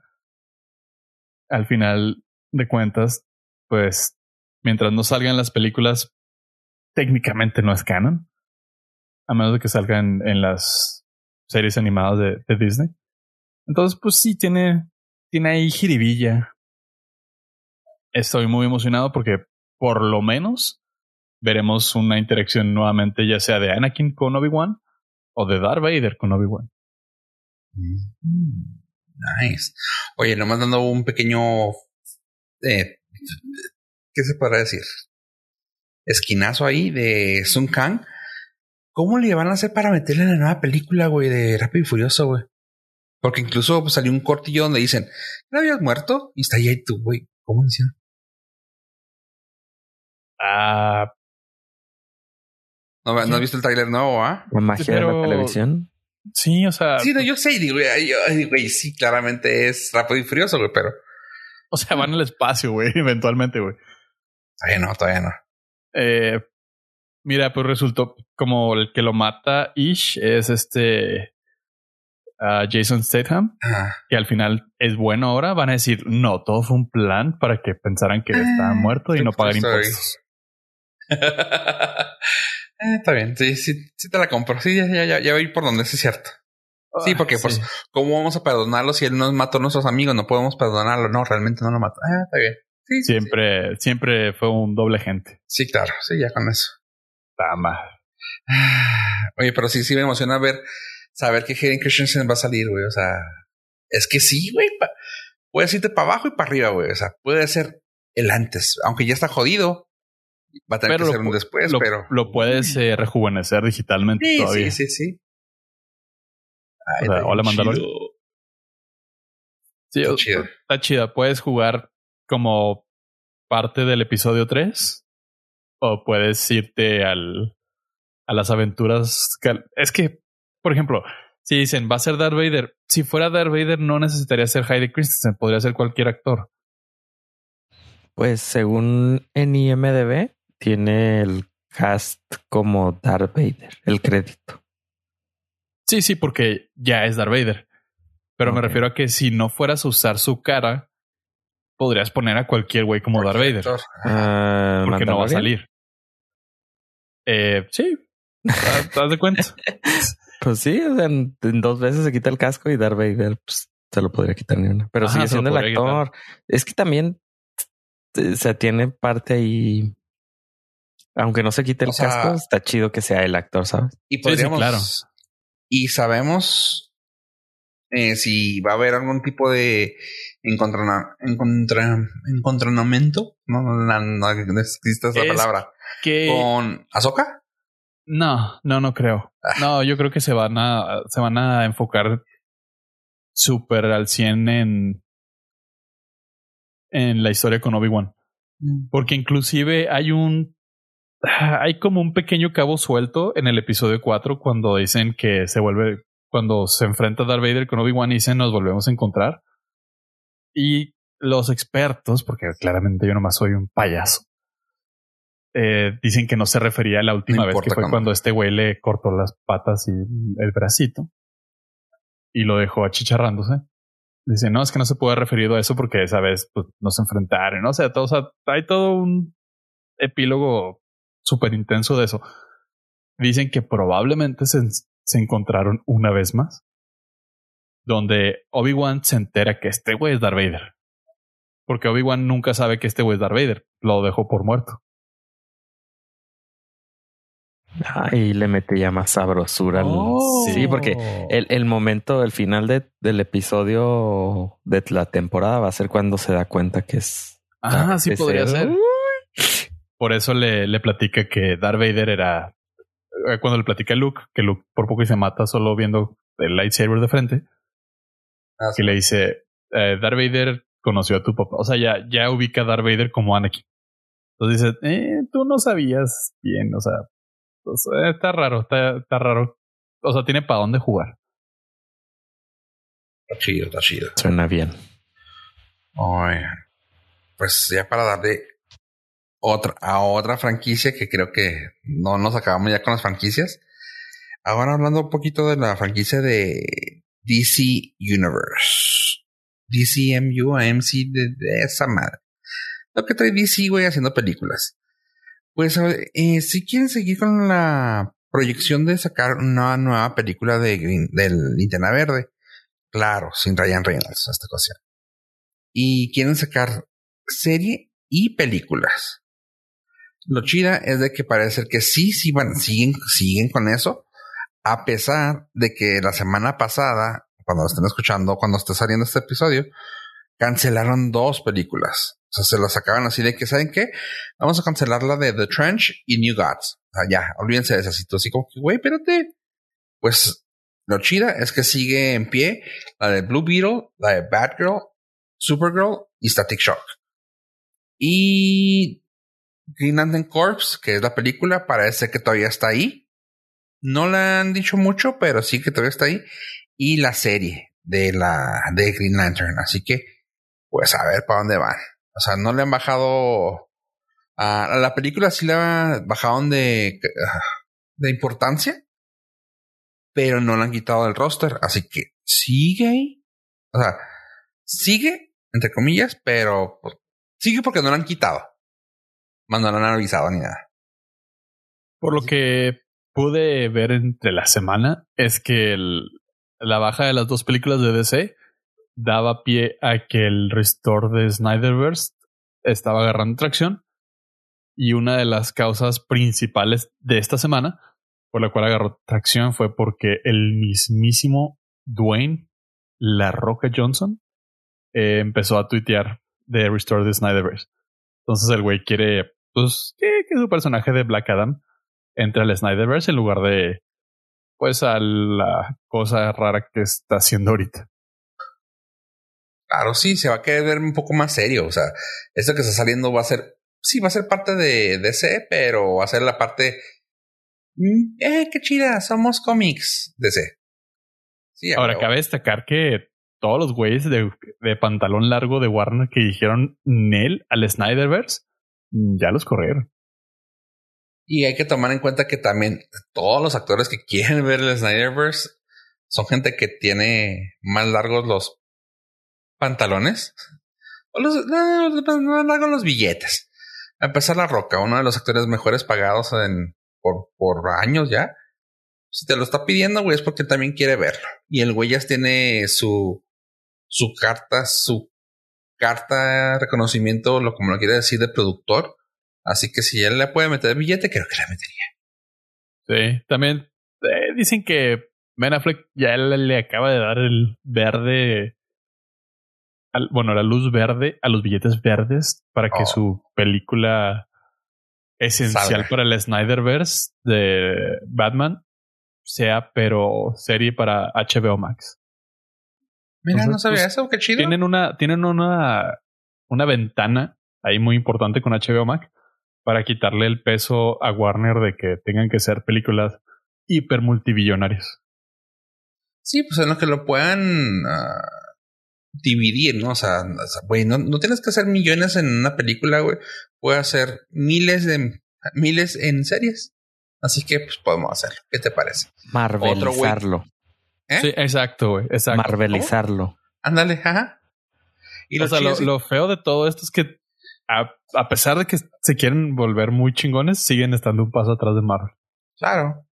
Al final de cuentas, pues mientras no salgan las películas, técnicamente no es canon. A menos de que salgan en las series animadas de, de Disney. Entonces, pues sí, tiene, tiene ahí jiribilla. Estoy muy emocionado porque por lo menos veremos una interacción nuevamente, ya sea de Anakin con Obi-Wan o de Darth Vader con Obi-Wan. Mm, nice. Oye, nomás dando un pequeño. Eh, ¿Qué se podrá decir? Esquinazo ahí de Sun Kang. ¿Cómo le van a hacer para meterle en la nueva película, güey, de Rápido y Furioso, güey? Porque incluso pues, salió un cortillo donde dicen, ¿no habías muerto? Y está ahí tú, güey. ¿Cómo dicen? Ah, ¿No, ¿no has visto el tráiler nuevo, ah? La magia de la televisión. Sí, o sea. Sí, no, yo sé, digo, güey, güey, sí, claramente es rápido y furioso, güey, pero. O sea, van al espacio, güey, eventualmente, güey. Todavía no, todavía no. Eh, mira, pues resultó como el que lo mata Ish es este uh, Jason Statham, Ah, que al final es bueno ahora. Van a decir, no, todo fue un plan para que pensaran que está Ah, muerto y no pagar pues, impuestos. Eh, está bien, sí, sí, sí te la compro. Sí, ya, ya, ya, ya voy por donde es cierto. Sí, porque pues, ¿cómo vamos a perdonarlo si él nos mató a nuestros amigos? No podemos perdonarlo. No, realmente no lo mató. Ah, está bien. Sí, sí, siempre, siempre fue un doble gente. Sí, claro. Sí, ya con eso. Está mal. Ah, Oye, pero sí, sí me emociona ver, saber que Hayden Christensen va a salir, güey. O sea, es que sí, güey. Puedes irte para abajo y para arriba, güey. O sea, puede ser el antes, aunque ya está jodido. Va a tener Pero que lo ser un pu- después, lo, pero. lo puedes eh, rejuvenecer digitalmente Sí, todavía. sí, sí, sí. Ay, O sea, está hola. Sí, Está chido. está chida. Puedes jugar como parte del episodio 3 o puedes irte al, a las aventuras. Es que, por ejemplo, si dicen va a ser Darth Vader, si fuera Darth Vader no necesitaría ser Hayden Christensen, podría ser cualquier actor. Pues según en IMDB, tiene el cast como Darth Vader, el crédito. Sí, sí, porque ya es Darth Vader. Pero me refiero a que si no fueras a usar su cara, podrías poner a cualquier güey como Darth Vader. Ah, Porque no va a salir. Eh, sí. ¿Te das de cuenta? Pues sí, o sea, en, en dos veces se quita el casco y Darth Vader pues, se lo podría quitar ni una. Pero Ajá, sigue siendo el quitar. actor. Es que también eh, se tiene parte ahí. Aunque no se quite el O sea- casco, está chido que sea el actor, ¿sabes? Y sí, podríamos. claro. Y sabemos eh, si va a haber algún tipo de encontrona, encontra, encontronamiento. No, no, no, no, no existe esa Es palabra. Que Con Azoka. no, no, no creo. Ah. No, yo creo que se van a, se van a enfocar súper al 100 en, en la historia con Obi-Wan. Porque inclusive hay un hay como un pequeño cabo suelto en el episodio 4 cuando dicen que se vuelve cuando se enfrenta Darth Vader con Obi-Wan y dicen nos volvemos a encontrar. Y los expertos, porque claramente yo nomás soy un payaso, eh, dicen que no se refería a la última No vez que fue cuándo. cuando este güey le cortó las patas y el bracito y lo dejó achicharrándose. Dice, no, es que no se puede haber referido a eso porque esa vez pues, no se enfrentaron. ¿no? O sea, todo, o sea, hay todo un epílogo súper intenso de eso. dicen que probablemente se, se encontraron una vez más. Donde Obi-Wan se entera que este güey es Darth Vader. Porque Obi-Wan nunca sabe que este güey es Darth Vader. Lo dejó por muerto. Ay, le mete ya más sabrosura. al- Oh. Sí, porque el, el momento, el final de- del episodio de la temporada va a ser cuando se da cuenta que es. Ah, sí podría ser- ser. Por eso le, le platica que Darth Vader era. eh, Cuando le platica a Luke, que Luke por poco y se mata solo viendo el lightsaber de frente, Ah, que le dice: eh, Darth Vader conoció a tu papá. O sea, ya, ya ubica a Darth Vader como Anakin. Entonces dice: eh, Tú no sabías bien. O sea, está raro, está, está raro. O sea, tiene para dónde jugar. Está chido, está chido. Suena bien. Oigan, pues ya para darle otra, a otra franquicia que creo que no nos acabamos ya con las franquicias. Ahora hablando un poquito de la franquicia de DC Universe. DCMU, AMC, de, de esa madre. Lo que trae DC, güey, haciendo películas. Pues, eh, si quieren seguir con la proyección de sacar una nueva película de Green, del Linterna Verde. Claro, sin Ryan Reynolds, esta ocasión y quieren sacar serie y películas. Lo chida es de que parece que sí, sí van, siguen, siguen con eso, a pesar de que la semana pasada, cuando lo estén escuchando, cuando esté saliendo este episodio, cancelaron dos películas. O sea, se las sacaban así de que, ¿saben qué? Vamos a cancelar la de The Trench y New Gods. O sea, ya, olvídense de esa situación. Así como que, güey, espérate. Pues lo chida es que sigue en pie la de Blue Beetle, la de Batgirl, Supergirl y Static Shock. Y Green Lantern Corps, que es la película, parece que todavía está ahí. No la han dicho mucho, pero sí que todavía está ahí. Y la serie de la de Green Lantern. Así que, pues a ver para dónde van. O sea, no le han bajado la película, sí la bajaron de, de importancia, pero no la han quitado del roster. Así que sigue ahí. O sea, sigue, entre comillas, pero pues, sigue porque no la han quitado. Más no han ni nada. Por lo que pude ver entre la semana, es que el- la baja de las dos películas de DC daba pie a que el restore de Snyderverse estaba agarrando tracción. Y una de las causas principales de esta semana por la cual agarró tracción fue porque el mismísimo Dwayne La Roca Johnson eh, empezó a tuitear de Restore the Snyderverse. Entonces el güey quiere pues que, que su personaje de Black Adam entre al Snyderverse en lugar de pues a la cosa rara que está haciendo ahorita. Claro, sí, se va a querer ver un poco más serio. O sea, esto que está saliendo va a ser, sí, va a ser parte de DC, pero va a ser la parte, mm, eh, qué chida, somos cómics DC. Sí, Ahora cabe destacar que todos los güeyes de, pantalón largo de Warner que dijeron Nel al Snyderverse mm, ya los corrieron. Y hay que tomar en cuenta que también todos los actores que quieren ver el Snyderverse son gente que tiene más largos los pantalones. O los, más largos los billetes. A empezar La Roca, uno de los actores mejores pagados en, por, por años ya. Si te lo está pidiendo, güey, es porque también quiere verlo. Y el güey ya tiene su, su carta, su carta de reconocimiento, lo como lo quiere decir, de productor. Así que si él le puede meter billete, creo que le metería. Sí, también eh, dicen que Ben Affleck ya le, acaba de dar el verde, al- bueno, la luz verde a los billetes verdes para que Oh. su película esencial para el Snyderverse de Batman sea, pero serie para HBO Max. Mira, Entonces, no sabía pues, eso, qué chido. Tienen una, tienen una, una ventana ahí muy importante con HBO Max para quitarle el peso a Warner de que tengan que ser películas hiper multibillonarias. Sí, pues en lo que lo puedan ah, dividir, ¿no? O sea, o sea, güey, no, no tienes que hacer millones en una película, güey. Puede hacer miles de miles en series. Así que pues podemos hacerlo. ¿Qué te parece? Marvelizarlo. ¿Eh? Sí, exacto, güey. Exacto. Marvelizarlo. Ándale, ajá. Y o sea, lo, es- lo feo de todo esto es que a, a pesar de que se quieren volver muy chingones, siguen estando un paso atrás de Marvel. Claro.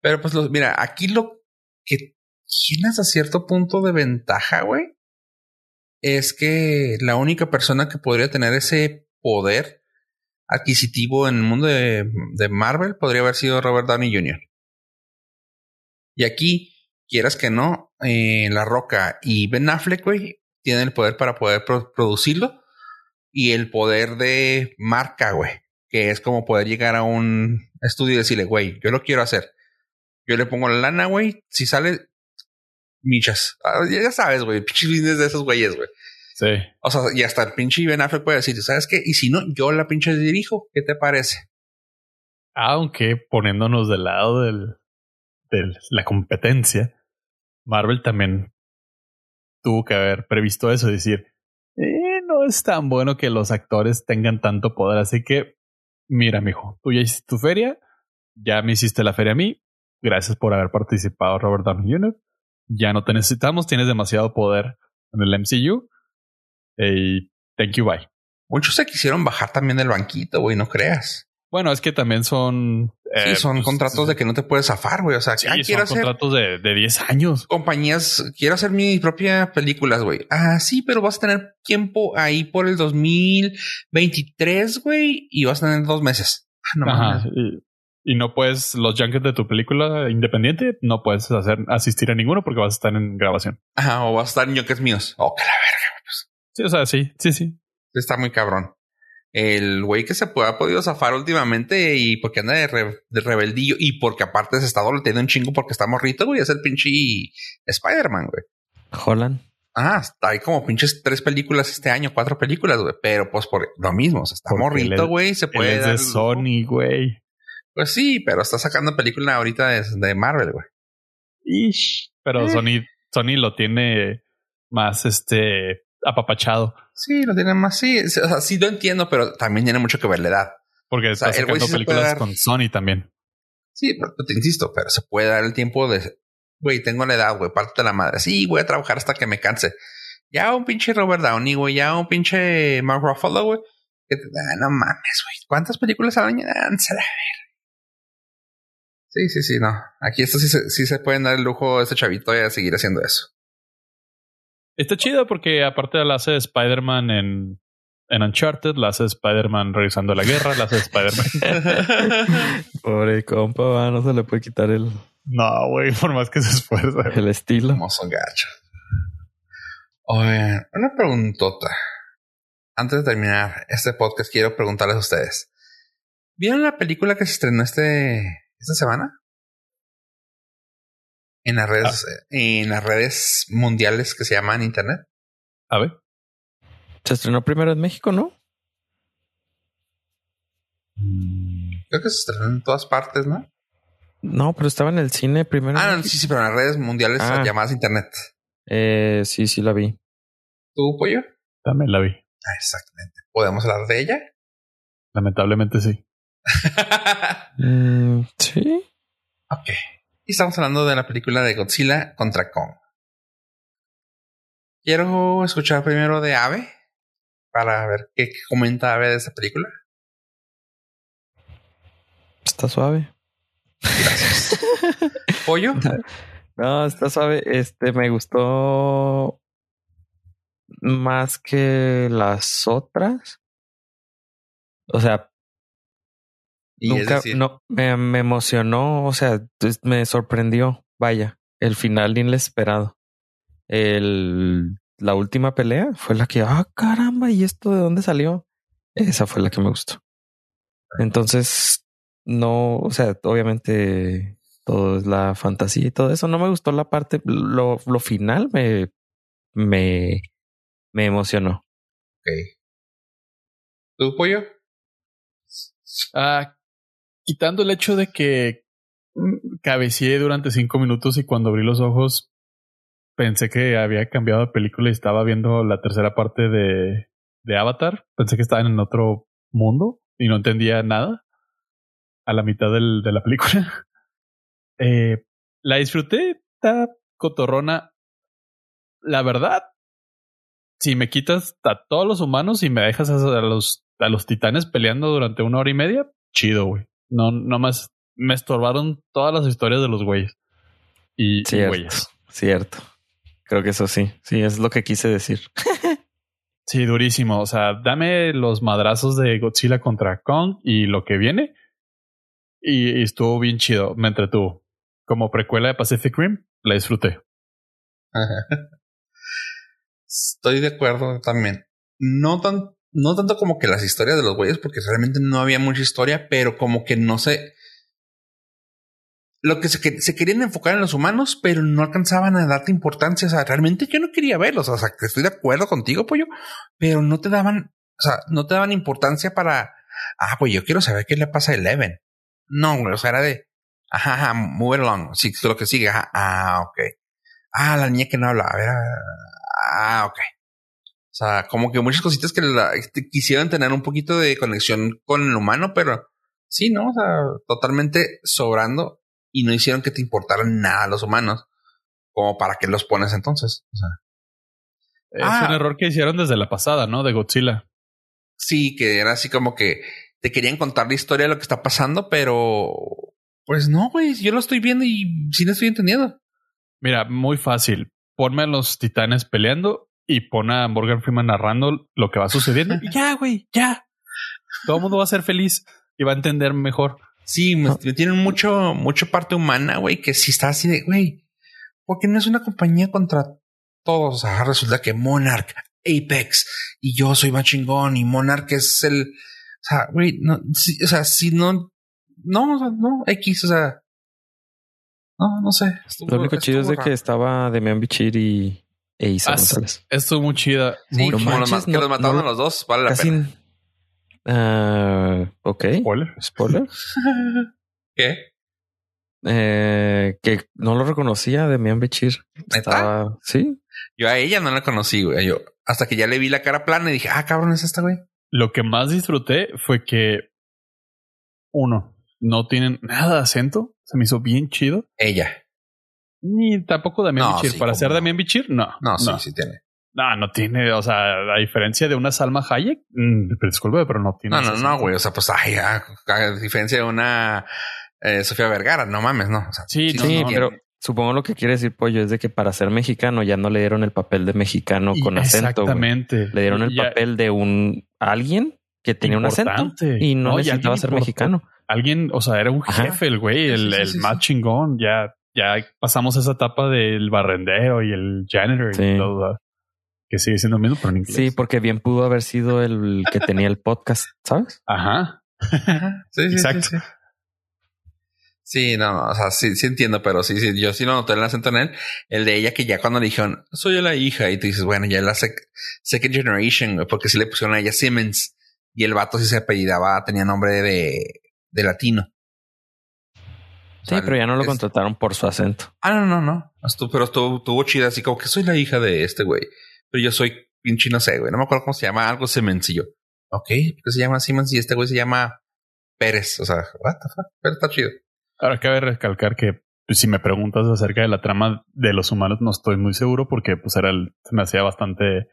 Pero pues los, mira, aquí lo que tienes a cierto punto de ventaja, güey, es que la única persona que podría tener ese poder adquisitivo en el mundo de, de Marvel podría haber sido Robert Downey Jr. Y aquí, quieras que no, eh, La Roca y Ben Affleck, güey, tienen el poder para poder producirlo y el poder de marca, güey, que es como poder llegar a un estudio y decirle, güey, yo lo quiero hacer. Yo le pongo la lana, güey, si sale, michas. Ah, ya sabes, güey, pinche business de esos güeyes, güey. Sí. O sea, y hasta el pinche Ben Affleck puede decir, ¿sabes qué? Y si no, yo la pinche dirijo, ¿qué te parece? Aunque poniéndonos del lado del, de la competencia, Marvel también tuvo que haber previsto eso, decir, eh, no es tan bueno que los actores tengan tanto poder, así que mira, mijo, tú ya hiciste tu feria, ya me hiciste la feria a mí, gracias por haber participado, Robert Downey Jr. Ya no te necesitamos, tienes demasiado poder en el MCU. Y thank you, bye. Muchos se quisieron bajar también del banquito, güey, no creas. Bueno, es que también son. Sí, eh, son pues, contratos de que no te puedes zafar, güey. O sea, sí, quiero son contratos de, de 10 años. Compañías, quiero hacer mi propia películas, güey. Ah, sí, pero vas a tener tiempo ahí por el 2023, güey, y vas a tener dos meses. Ah, no Ajá, y, no puedes, los junkets de tu película independiente, no puedes hacer asistir a ninguno porque vas a estar en grabación. Ajá, o vas a estar en junkets míos. Oh, que la verga, pues. Sí, o sea, sí, sí, sí. Está muy cabrón el güey que se puede, ha podido zafar últimamente y porque anda de, rebeldillo y porque aparte se está doleteando un chingo porque está morrito, güey, es el pinche Spider-Man, güey. Holland. Ah, está hay como pinches tres películas este año, cuatro películas, güey, pero pues por lo mismo, o sea, está morrito, güey, se puede. Es de Sony, güey. Pues sí, pero está sacando película ahorita de, Marvel, güey. Ish. Pero eh. Sony, Sony lo tiene más este apapachado. Sí, lo tiene más, sí. O sea, sí lo entiendo, pero también tiene mucho que ver la edad. Porque está sacando películas con Sony también. Sí, pero te insisto, pero se puede dar el tiempo de, güey, tengo la edad, güey, parte de la madre. Sí, voy a trabajar hasta que me canse. Ya un pinche Robert Downey, güey, ya un pinche Mark Ruffalo, güey. Ah, no mames, güey. ¿Cuántas películas al año? Ah, a ver. Sí, sí, sí, no. Aquí esto sí se, sí se pueden dar el lujo a este chavito de seguir haciendo eso. Está chido porque aparte la hace de Spider-Man en, en Uncharted, la hace de Spider-Man regresando a la guerra, la hace de Spider-Man. Pobre compa, no se le puede quitar el... No, güey, por más que se esfuerza. El estilo. son gacho. Oye, una preguntota. Antes de terminar este podcast, quiero preguntarles a ustedes. ¿Vieron la película que se estrenó este, esta semana? En las redes, ah. en las redes mundiales que se llaman Internet. A ver. Se estrenó primero en México, ¿no? Creo que se estrenó en todas partes, ¿no? No, pero estaba en el cine primero. Ah, sí, sí, pero en las redes mundiales ah. llamadas Internet. Eh, sí, sí la vi. ¿Tú, pollo? También la vi. Ah, exactamente. ¿Podemos hablar de ella? Lamentablemente sí. Mm, sí. Ok. Y estamos hablando de la película de Godzilla contra Kong. Quiero escuchar primero de Ave para ver qué, comenta Ave de esta película. Está suave. Gracias. ¿Pollo? No, está suave. Este me gustó más que las otras. O sea, Nunca, no, me, me, emocionó, o sea, me sorprendió, vaya, el final inesperado. El, la última pelea fue la que, ah, caramba, ¿y esto de dónde salió? Esa fue la que me gustó. Entonces, no, o sea, obviamente todo es la fantasía y todo eso. No me gustó la parte, lo, lo final me, me, me emocionó. Ok. ¿Tu pollo? Ah, quitando el hecho de que cabeceé durante cinco minutos y cuando abrí los ojos pensé que había cambiado de película y estaba viendo la tercera parte de, de Avatar. Pensé que estaba en otro mundo y no entendía nada a la mitad del, de la película. Eh, la disfruté, está cotorrona. La verdad, si me quitas a todos los humanos y me dejas a los, a los titanes peleando durante una hora y media, chido, güey. No, no más me estorbaron todas las historias de los güeyes. Y, güeyes. Cierto. Creo que eso sí. Sí, es lo que quise decir. Sí, durísimo. O sea, dame los madrazos de Godzilla contra Kong y lo que viene. Y, y estuvo bien chido. Me entretuvo. Como precuela de Pacific Rim, la disfruté. Estoy de acuerdo también. No tan, no tanto como que las historias de los güeyes, porque realmente no había mucha historia, pero como que no sé. Lo que se, que- se querían enfocar en los humanos, pero no alcanzaban a darte importancia. O sea, realmente yo no quería verlos. O sea, que estoy de acuerdo contigo, pollo, pero no te daban, o sea, no te daban importancia para, ah, pues yo quiero saber qué le pasa a Eleven. No, o sea, era de, ajá, ajá, move along. Sí, lo que sigue, ah, ok. Ah, la niña que no habla, a ver, ah, ok. O sea, como que muchas cositas que la- que quisieran tener un poquito de conexión con el humano, pero sí, ¿no? O sea, totalmente sobrando y no hicieron que te importaran nada los humanos. Como para qué los pones entonces. O sea, Es Ah. un error que hicieron desde la pasada, ¿no? De Godzilla. sí, que era así como que te querían contar la historia de lo que está pasando, pero pues no, güey, yo lo estoy viendo y sí lo estoy entendiendo. Mira, muy fácil. Ponme a los titanes peleando y pon a Morgan Freeman narrando lo que va sucediendo. Y ya, güey, ya. Todo el mundo va a ser feliz y va a entender mejor. Sí, tienen mucho, mucho parte humana, güey, que si está así de, güey, porque no es una compañía contra todos. O sea, resulta que Monarch, Apex y yo soy más chingón y Monarch es el, o sea, güey, no, o sea, si no, no, o sea, no, X, o sea, no, no sé. Estuvo- Lo único chido es de que estaba Demian Bichir y e Isa Ah, González. Estuvo muy chida. Sí, Muy no los, que los mataron no- a los dos, vale la Casi. pena. Ah, ok. Spoiler. Spoiler. ¿Qué? Eh, que no lo reconocía Demian Bichir. ¿Neta? Estaba, sí. Yo a ella no la conocí, güey. Yo, hasta que ya le vi la cara plana y dije, ah, cabrón, es esta, güey. Lo que más disfruté fue que uno, no tienen nada de acento. Se me hizo bien chido. Ella. Ni tampoco Damián No, Bichir. sí, Para ser no. Damián Bichir, no. No, sí, no. sí tiene. No, no tiene, o sea, a diferencia de una Salma Hayek, mm, disculpe, pero no tiene. No, no, no, güey. O sea, pues, ay, a, a diferencia de una eh, Sofía Vergara, no mames, no. O sea, Sí, no, no, sí, no, pero supongo lo que quiere decir Pollo es de que para ser mexicano ya no le dieron el papel de mexicano Y- con acento. Exactamente. Le dieron el ya- papel de un alguien que tenía un acento y no, No, necesitaba ser mexicano. Alguien, o sea, era un Ajá. jefe el güey, el, Sí, sí, el sí, más sí. chingón. Ya, ya pasamos esa etapa del barrendero y el janitor Sí. y todo. Que sigue siendo lo mismo, pero en inglés. Sí, porque bien pudo haber sido el que tenía el podcast, ¿sabes? Ajá. Sí, sí, Exacto. sí, sí. Sí, no, no, o sea, sí, sí entiendo, pero sí, sí, yo sí lo noté el acento en él. El de ella que ya cuando le dijeron, soy la hija, y tú dices, bueno, ya es la sec- second generation, güey, porque sí le pusieron a ella Simmons, y el vato sí se apellidaba, tenía nombre de, de latino. O Sí, pero ya no lo es- contrataron por su acento. Ah, no, no, no. Estuvo, pero estuvo, estuvo chida, así como que soy la hija de este güey. Pero yo soy pinche, no sé, güey. No me acuerdo cómo se llama, algo yo, ok, ¿por qué se llama Simmons? Y este güey se llama Pérez. O sea, what the fuck? Pero está chido. Ahora cabe recalcar que pues, si me preguntas acerca de la trama de los humanos, no estoy muy seguro porque pues era el, se me hacía bastante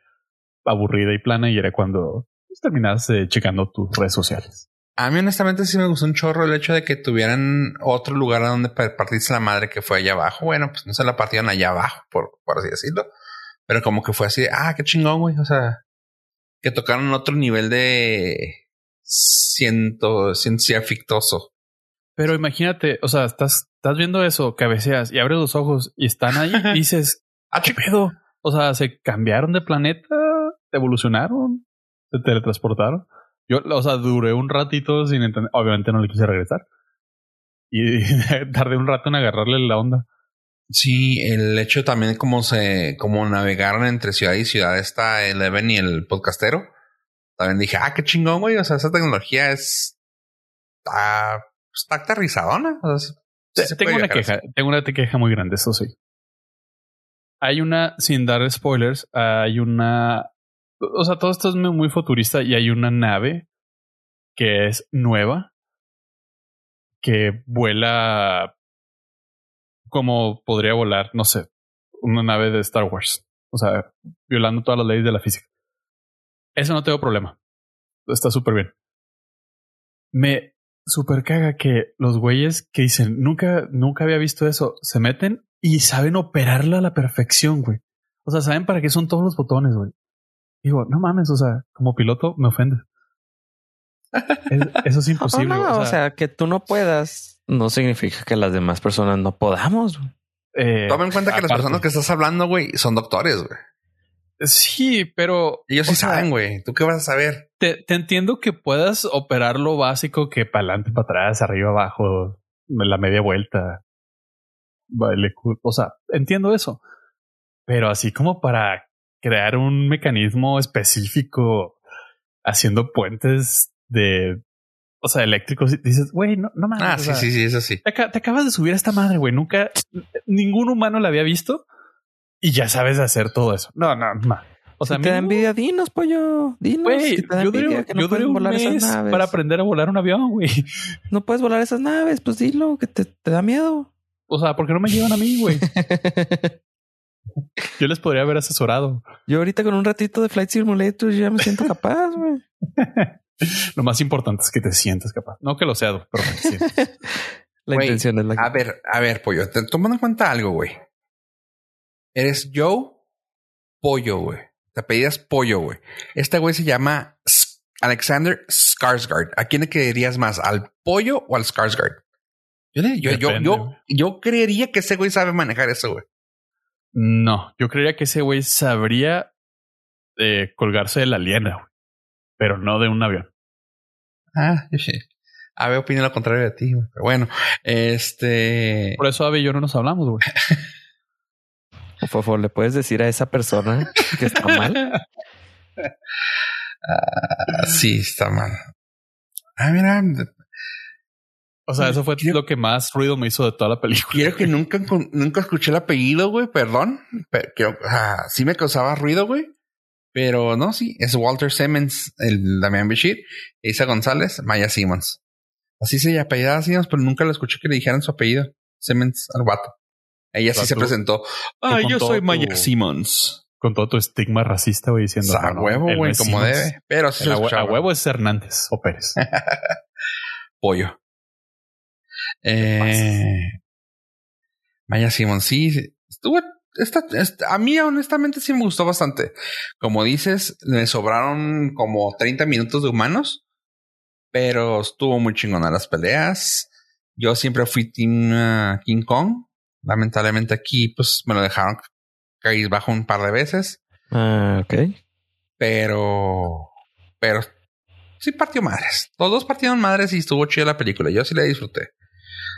aburrida y plana y era cuando pues, terminas eh, checando tus redes sociales. A mí, honestamente, sí me gustó un chorro el hecho de que tuvieran otro lugar a donde pa- partirse la madre que fue allá abajo. Bueno, pues no se la partieron allá abajo, por, por así decirlo. Pero como que fue así de, ah, qué chingón, güey. O sea, que tocaron otro nivel de ciento, ciencia fictoso. Pero imagínate, o sea, estás, estás viendo eso, cabeceas y abres los ojos y están ahí y dices, Ah, ¿qué pedo? O sea, se cambiaron de planeta, evolucionaron, se teletransportaron. Yo, o sea, duré un ratito sin entender. Obviamente no le quise regresar. Y tardé un rato en agarrarle la onda. Sí, el hecho también como se, como navegaron entre ciudad y ciudad está Eleven y el podcastero. También dije, ah, qué chingón, güey. O sea, esa tecnología es, está, está aterrizadona. O sea, sí- sí se tengo una queja, tengo una queja muy grande, eso sí. Hay una, sin dar spoilers, hay una, o sea, todo esto es muy futurista y hay una nave que es nueva, que vuela como podría volar, no sé, una nave de Star Wars. O sea, violando todas las leyes de la física. Eso no tengo problema. Está súper bien. Me super caga que los güeyes que dicen nunca, nunca había visto eso, se meten y saben operarla a la perfección, güey. O sea, saben para qué son todos los botones, güey. Digo, no mames, o sea, como piloto me ofende. eso es imposible. Oh, no, o, sea, que tú no puedas no significa que las demás personas no podamos. Eh, Toma en cuenta que las personas que estás hablando, güey, son doctores, güey. Sí, pero ellos sí saben, güey. ¿Tú qué vas a saber? Te, te entiendo que puedas operar lo básico que para adelante, para atrás, arriba, abajo, la media vuelta. O sea, entiendo eso. Pero así como para crear un mecanismo específico haciendo puentes de, o sea, eléctricos, dices, güey, no, no mames. Ah, sí, sí, sí, eso sí. Te, te, acabas de subir a esta madre, güey. Nunca, ningún humano la había visto y ya sabes hacer todo eso. No, no, no. O sea, si te da envidia, dinos, pollo. Dinos. Güey, yo duré, no yo un volar mes esas naves. para aprender a volar un avión, güey. No puedes volar esas naves, pues dilo, que te, te da miedo. O sea, ¿por qué no me llevan a mí, güey? yo les podría haber asesorado. Yo ahorita con un ratito de Flight Simulator ya me siento capaz, güey. lo más importante es que te sientas capaz. No que lo sea, pero que sientas. la intención es la A ver, a ver, pollo, te, tomando en cuenta algo, güey. Eres Joe Pollo, güey. Te pedías Pollo, güey. Este güey se llama Alexander Skarsgård. ¿A quién le querías más? ¿Al Pollo o al Skarsgård? Yo, yo, yo, yo, yo, creería que ese güey sabe manejar eso, güey. No, yo creería que ese güey sabría eh, colgarse de la liena, güey. Pero no de un avión. Ah, sí. Ave opina lo contrario de ti, güey. Pero bueno, este. Por eso Ave y yo no nos hablamos, güey. Por favor, ¿le puedes decir a esa persona que está mal? Ah, sí, está mal. Ah, mira. O sea, eso fue lo que más ruido me hizo de toda la película. Quiero que nunca, nunca escuché el apellido, güey, perdón. Pero, sí me causaba ruido, güey. Pero no, sí, es Walter Simmons, el Damián Bashir, Isa González, Maya Simmons. Así se apellidaba Simmons, pero nunca lo escuché que le dijeran su apellido. Simmons al vato. Ella sí se presentó. Ah, yo soy Maya Simmons. Con todo tu estigma racista, güey, diciendo. a huevo, güey, como debe. Pero sí se A huevo es Hernández o Pérez. Pollo. Eh, Maya Simmons, sí. Estuvo. Esta, a mí, honestamente, sí me gustó bastante. Como dices, me sobraron como 30 minutos de humanos, pero estuvo muy chingona las peleas. Yo siempre fui Team uh, King Kong Lamentablemente aquí, pues me lo dejaron caer bajo un par de veces. Ah, ok. Pero, pero sí partió madres. Los dos partieron madres y estuvo chida la película. Yo sí la disfruté.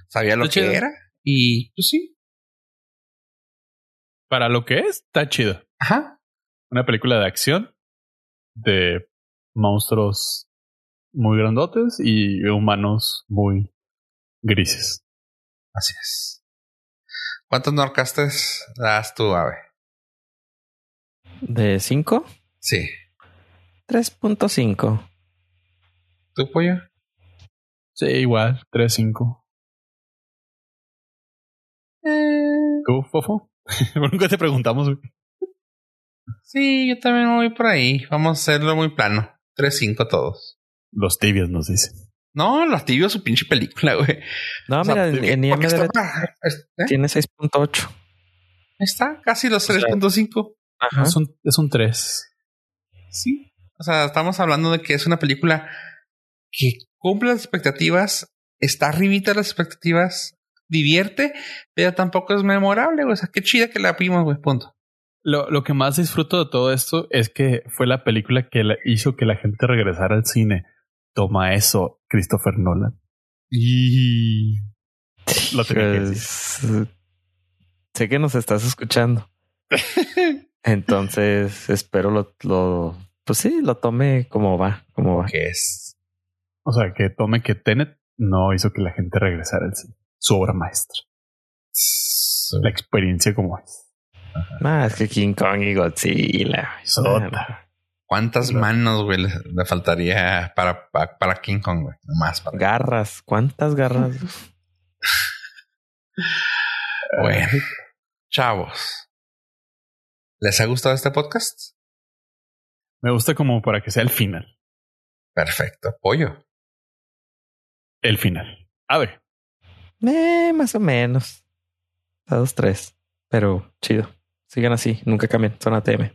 Sabía lo que era y pues sí. Para lo que es, está chido. Ajá. Una película de acción de monstruos muy grandotes y humanos muy grises. Así es. ¿Cuántos Norcastes das tú, Ave? ¿De 5? Sí. 3.5. ¿Tu pollo? Sí, igual, 3.5. Eh... ¿Tú, Fofo? Nunca te preguntamos. Sí, yo también voy por ahí. Vamos a hacerlo muy plano. 3.5 todos. Los tibios nos dicen. No, los tibios su pinche película, güey. No, mira, en IMDb ¿eh? tiene 6.8. Está casi los 3.5. Ajá. Es un, es un 3. Sí. O sea, estamos hablando de que es una película que cumple las expectativas, está arribita las expectativas, divierte, pero tampoco es memorable, güey. O sea, qué chida que la vimos, güey, punto. Lo, lo que más disfruto de todo esto es que fue la película que hizo que la gente regresara al cine. Toma eso, Christopher Nolan. Y lo pues, Sé que nos estás escuchando. Entonces espero lo, lo, pues sí, lo tome como va, como va. ¿Qué es? O sea, que tome que Tenet no hizo que la gente regresara al cine. Su obra maestra. La experiencia como es. Más que King Kong y Godzilla. ¿Cuántas manos, güey, le, faltaría para, para, King Kong, güey? Más para... Garras. ¿Cuántas garras? bueno, chavos. ¿Les ha gustado este podcast? Me gusta como para que sea el final. Perfecto. Apoyo. el final. A ver. Eh, más o menos. A dos, tres. Pero chido. Sigan así. Nunca cambien. Son ATM.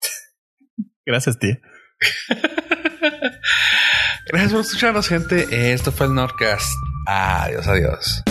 Gracias, tía. Gracias por escucharnos, gente. Esto fue el Nordcast. Adiós, adiós.